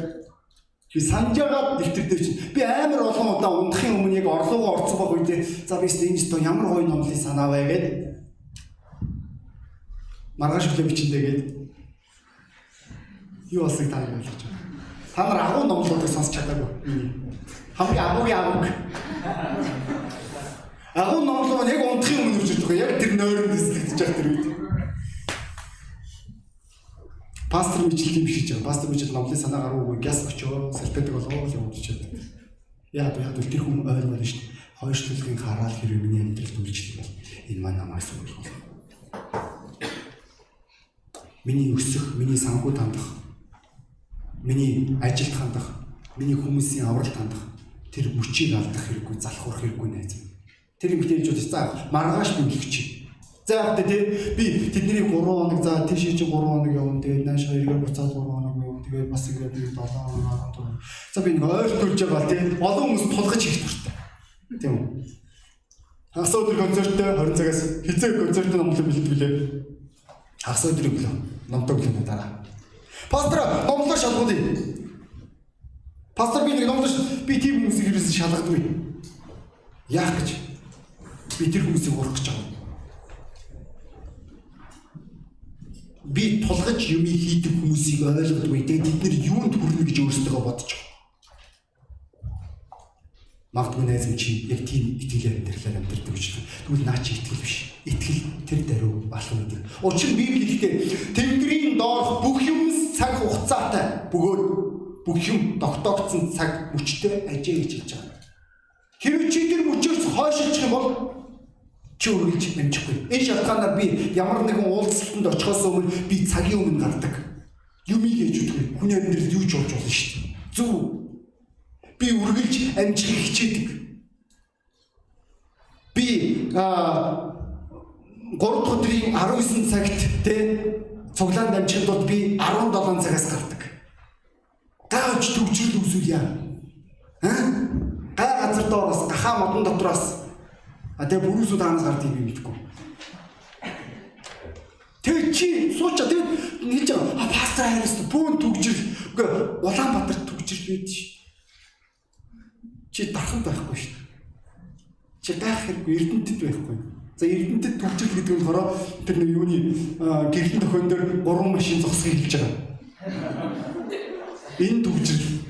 Би санаж байгаа дэвтэр дээр чинь би амар олон удаа унахын өмнө яг орлогоо орцсон баг үедээ за би энэ ч ямар гоё номлыг санаавэ гэд маргааш өглөө бичэндээ гээд юу болсыг та ойлгож байна. Та нар агуу номлуудыг сонсч чадаагүй. Хамгийн агуу. Агуу номлоо яг унтахын өмнө үржиж байгаа. Яг тэр нойронд эслэгдэж байгаа тэр үед. Пастор мэдлэг юм шиг жаа. Пастор мэдлэг номлын санаа гаруугүй гяс очоо сэлтэдэг болоо юм байна. Яа яа тэр хүн ойлгоно шүү дээ. Хойшлуулгын хараал хэрэг миний амьдралд үйлчлэг байна. энэ маань намайг сүрүүлэх. Миний өсөх, миний санхүү тандах, миний ажилд хандах, миний хүмүүсийн авралт хандах тэр мөчийг алдах хэрэггүй, залхуурах хэрэггүй найз. Тэр юм хэлж за маргааш бүлэгч За яг тэ би тэдний 3 хоног за тийш чи 3 хоног явна. Тэгээд нааш хоёроор буцаад 3 хоног явна. Тэгээд бас ингээд нэг 7 хоног 14. За би нэг ойр төрж байгаа тийм олон хүмүүс тулгаж хийх туфтаа. Тийм үү? Хагас өдөр концерттэй 20 цагаас хизээ концертын номлол бэлтгэлээ. Хагас өдрийн өглөө номтой өглөө дараа. Пастор номлоо шалгуулъя. Пастор би нэг номлоо би тийм хүмүүсийг ерөөсөй шалгадгүй. Яах гэж? Би тэр хүмүүсийг урах гэж байгаа. би тулгаж юм хийдэг хүмүүсийг ойлгодгүй. Тэгээд бид нэр юунд хүрнэ гэж өөрсдөө бодож байгаа. Магадгүй найз минь чи яг тийм итгэл амьдралаар амьдардаг гэж байна. Тэгвэл наа чи итгэл биш. Итгэл тэр даруй алхам гэдэг. Учир нь Библи хэлэхдээ Тэнгэрийн доорх бүх юм цаг хугацаатай бөгөөд бүх юм тогтоогдсон цаг мөчтэй ажээ гэж хэлж байгаа. Хэрвээ чи тэр мөчөөс хойшилчих юм бол чи үргэлж амжихгүй. Энэ шалтгаанаар би ямар нэгэн уулзалтанд очихоос өмнө би цагийн өмнө гардаг. Юмыг ээж үтгэв. Хүний амьдрал юу ч болж болно шүү дээ. Зөв. Би үргэлж амжихыг хичээдэг. Би а 3 дахь өдрийн 19 цагт те цуглаанд амжихад бол би 17 цагаас гардаг. Гаавч төвчрөл үзүүлье. Аа? Гай газар доороос гахаа модон дотроос А тэгээ бүрүүсүүд хаанаас гардыг би мэдэхгүй. Тэгээ чи сууча тэгээ хэлж байгаа. А пастор хайраас бүүн түгжил. Үгүй Улаанбаатар түгжил байд ш. Чи дархан байхгүй ш. Чи гайх хэрэггүй Эрдэнэтэд байхгүй. За Эрдэнэтэд түгжил гэдэг нь болохоор тэр нэг юуны гэрхэн төхөн дээр гурван машин зогсхийг хэлж байгаа. Энэ түгжил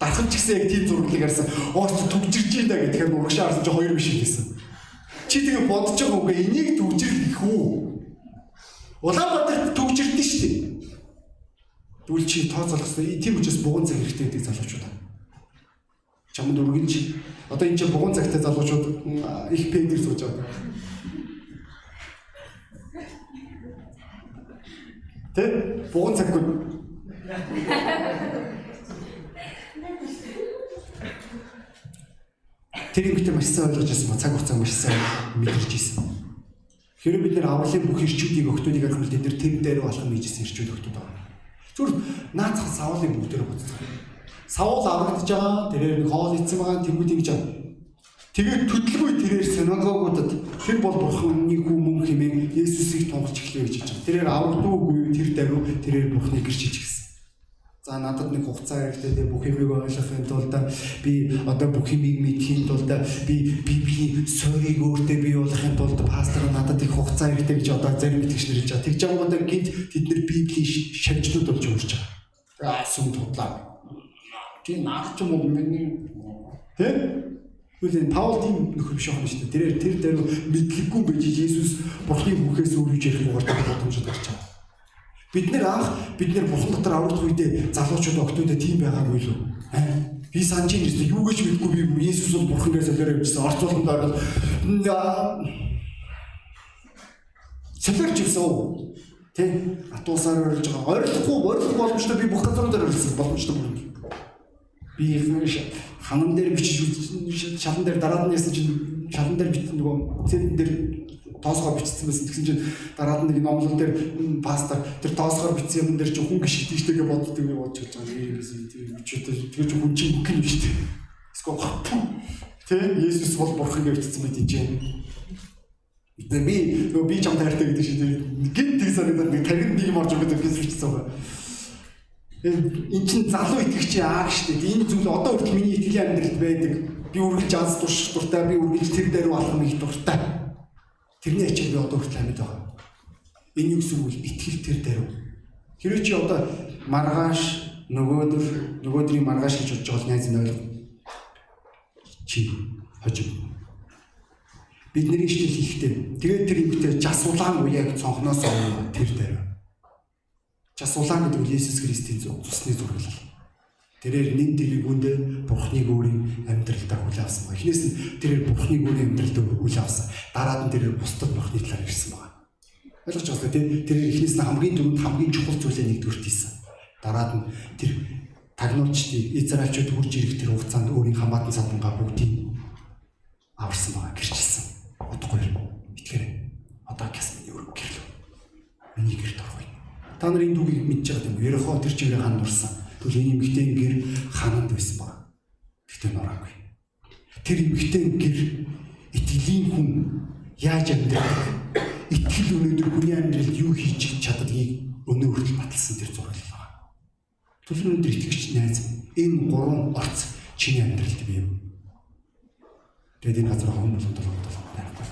дархан ч гэсэн яг тийм зураглыг харсан. Оос түгжирж юм да нь урагшаа харсан чи хоёр биш хэлсэн. Чи тэгээ бодож байгаа үгүй энийг төгжрөх их үү? Улаанбаатар төгжирдэн шүү дээ. Тэгвэл чи тооцоолгосон тийм учраас бугуун цаг хэрэгтэй гэдэг залуучууд. Чамд үргэлж одоо энэ чинь бугуун цагтай залуучууд их пендер сууж байгаа. Тэ? Бугуун цаггүй. Тэр юм битэр маш сайн ойлгож байсан ба цаг хугацаа маш сайн мэдэрч ирсэн. Хэрэв бид нэр авралын бүх ирчүүдийг өгтөнийг харахад тэд нэр тэр дээр алхам хийжсэн ирчүүд өгтөд байгаа. Зүгээр наацхан савлын бүгдээр бодцоо. Савл аврагдж байгаа, тэрээр нэг хоол идсэн байгаа, тэнгууд ингэж байгаа. Тэгээд төдөлгүй тэрээр синагогуудад тэр бол бурханы хүү мөн хэмээн Есүсийг тунгалж эхлэе гэж хэлж байгаа. Тэрээр аврагдуугүй тэр даруй тэрээр бурхны гэрч гисэн. За надад нэг хугацаа хэрэгтэй тийм бүх юмыг ойлгохын тулд би одоо бүх юмыг мэдхийн тулд би библийн сорийг өөртөө бий болгохын тулд пастор надад их хугацаа хэрэгтэй гэж одоо зарим итгэгч нар хэлж байгаа. Тэгж байгаа бол гинт тэд нар библийн шавжнууд болж өөрч байгаа. Аа сүм тудлаа. Чи наад ч юм уу миний Тэгвэл энэ Паул тийм нөхөр биш байна шүү дээ. Тэрээр тэр дээр мэдлэггүй байж Иесус Бурхны бүхээс өөр юу ярих уурдаг боломжтой гарч байгаа. Бид нэр анх бид нэр бурхан дотор аврагдах үедээ залуучууд октодод тийм байгаагүй л үү? Би санаж юм шүү юу гэж мэдгүй би Есүс бол бурхан гэж солиороо явжсан. Орцуулганд ороод солиорч явсан уу? Тэ? Атуусаар орж байгаа. Ойрлохгүй, ойрлох боломжтой би бүх газар дээр орсон боломжтой бүр. Би ханам дээр бичиж шалан дээр дараад нь ясан чинь шалан дээр бичсэн нөгөө цэдэн дээр тоосгоор бичсэн байсан. Тэгсэн чинь дараад нэг номлол дээр пастор тэр тоосгоор бичсэн юм дээр чи хүн гიშгдэг штэ гэж боддог юм бодож байгаа юм. Тийм бичээд тэгэж хүн чинь гин биш үү? Эсвэл гатсан. Тэ Есүс бол бурхан гэж бичсэн мэт юм. Гэтэ би нөгөө би чам таартай гэдэг шиг гин тэг санагдаад нэг тархинд нэг юм орж байгаа гэж бичсэн байгаа. Энд чинь залуу итгэгч аа штэ. Энэ зүйл одоо хүртэл миний итгэлийн амьдралд байдаг. Би үргэлж аз турш дуртай, би үргэлж тэр дээр алхам их дуртай Тэрний ачааг би одоо хүртэл амьд байгаа. Энэ юу гэсэн үг вэ? Итгэл тэр даруй. Хэрэв чи одоо маргааш нөгөөдөр нөгөөдрийн маргааш гэж бодож байгаа найз нь ойлгоо. Чи хожиг. Бидний иштэл хийхдээ тэгээд тэр юмтэй жас улаан уяаг цонхноос тэр даруй. Жас улаан гэдэг нь Есүс Христийн цусны зураглал. Тэрээр нэн тэргүүндээ бурхныг өөрийн амьдралдаа хүлээ авсан. Эхнээс нь тэрээр бурхныг өөрийн амьдралдаа хүлээ авсан. Дараад нь тэрээр бусдад бурхны талаар ирсэн байна. Ойлгож байна тийм тэрээр эхнээс нь хамгийн түрүүнд хамгийн чухал зүйлээ нэгдүгürt хийсэн. Дараад нь тэр тагнуулчдыг Израильчууд хурж ирэх тэр хугацаанд өөрийн хамаатан садангаа бүгдийг аварсан байгаа гэрчилсэн. Утгагүй юм. Итгэрэй. Одоо гэс миний өрг гэрлээ. Миний гэрт орох юм. Та нарын дүүгийг мэдж байгаа юм. Ерөхөө тэр чигээр хандурсан Тэгвэл энэ эмэгтэй гэр хананд байсан баг. Гэхдээ нураагүй. Тэр эмэгтэй гэр итгэлийн хүн яаж амьдрах итгэл өнөөдөр хүний амьдралд юу хийж чаддгийг өнөө хүртэл баталсан тэр зураг байна. Тэгвэл өнөөдөр итгэгч найз энэ гурван орц чиний амьдралд бий юу? Тэгээд энэ газар хүмүүс болоод байна.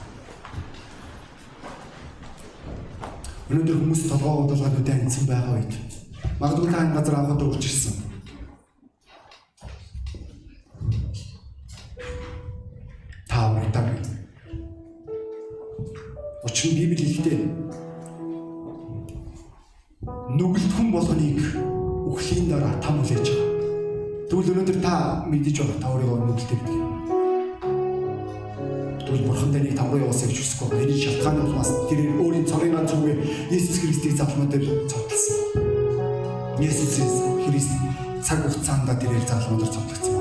Өнөөдөр хүмүүс толгоо бодлогоо нүдэ анцсан байгаа үед Магадгүй та энэ газар анхудаа үрж ирсэн. Та уртаг. Учир нь Библи хэлдэг. Нүгэлт хүн болгоныг үхлийн дараа там хүлээж байгаа. Тэгвэл өнөөдөр та мэдэж байгаа та өөрийгөө нүгэлтэй гэдэг. Тэгвэл бурхан таны там руу яваасаа гэж хүсэхгүй. Энэ шалтгаан нь бас тэр өөрийн цорын ганц үгээ Иесус Христийг залмаа дээр цогтолсон. Есүс Христ цаг хугацаанд тэрээр залуунаар цогцолцсон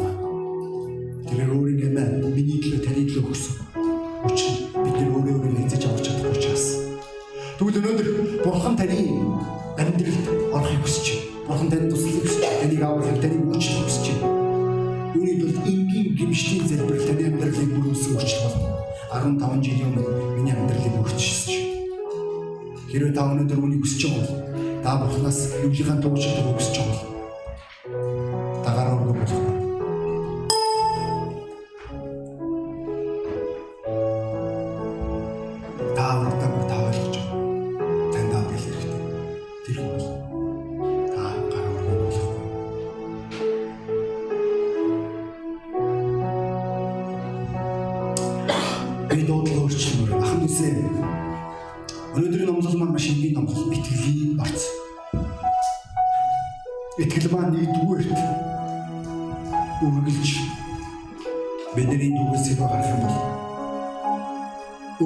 бидний дүгээс хэрэг гарах юм бол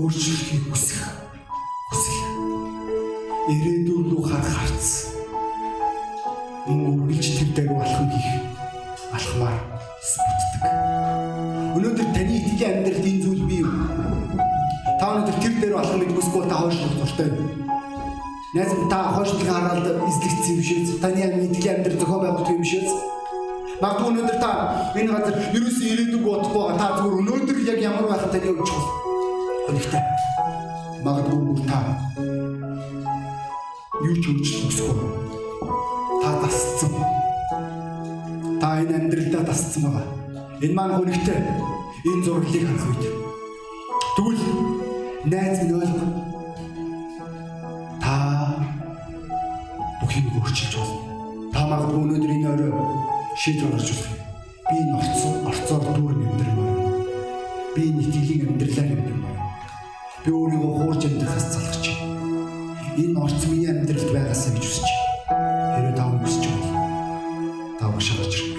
өөрчлөлтийг хүсэх хүсэх ирээдүйн рүү харах харц үргэлж тэр дээр алхам хийх алхмаар бүтдэг. Өнөөдөр таны итгэлийн амьдралд энэ зүйл бий юу? Та өнөөдөр тэр дээр болох мэдгүйсгүй та хойшлох дуртай. Найз минь та хойшлохын хараад эзлэгдсэн юм шээс. Таны мэдглийн амьдрал зохио байгуулах юм шээс. Магадгүй өнөөдөр та энэ газар ерөөсөө ирээдүг бодохгүй байгаа. Та зүгээр өнөөдөр яг ямар байх таны өгч бол. Өнөхтэй. Магадгүй бүр та юу ч өөрчлөх хүсэхгүй. Та тасцсан. Та энэ амьдралдаа тасцсан байгаа. Энэ маань өнөхтэй. Энэ зураглыг харах үед. Тэгвэл найз минь ойлго. Та бүхийг өөрчилж болно. Та магадгүй өнөөдөр энэ орой шийдвэр гаргаж болох юм. Би энэ орцсон орцоор дүүрэн амьдрмаар. Би энэ итгэлийг амьдралаар амьдрмаар. Би өөрийгөө хуурж амьдрахаас залгаж байна. Энэ орц миний амьдралд байгаасаа гэж үсэж. Хэрэв тав үсэж бол тав шаарч ирэх.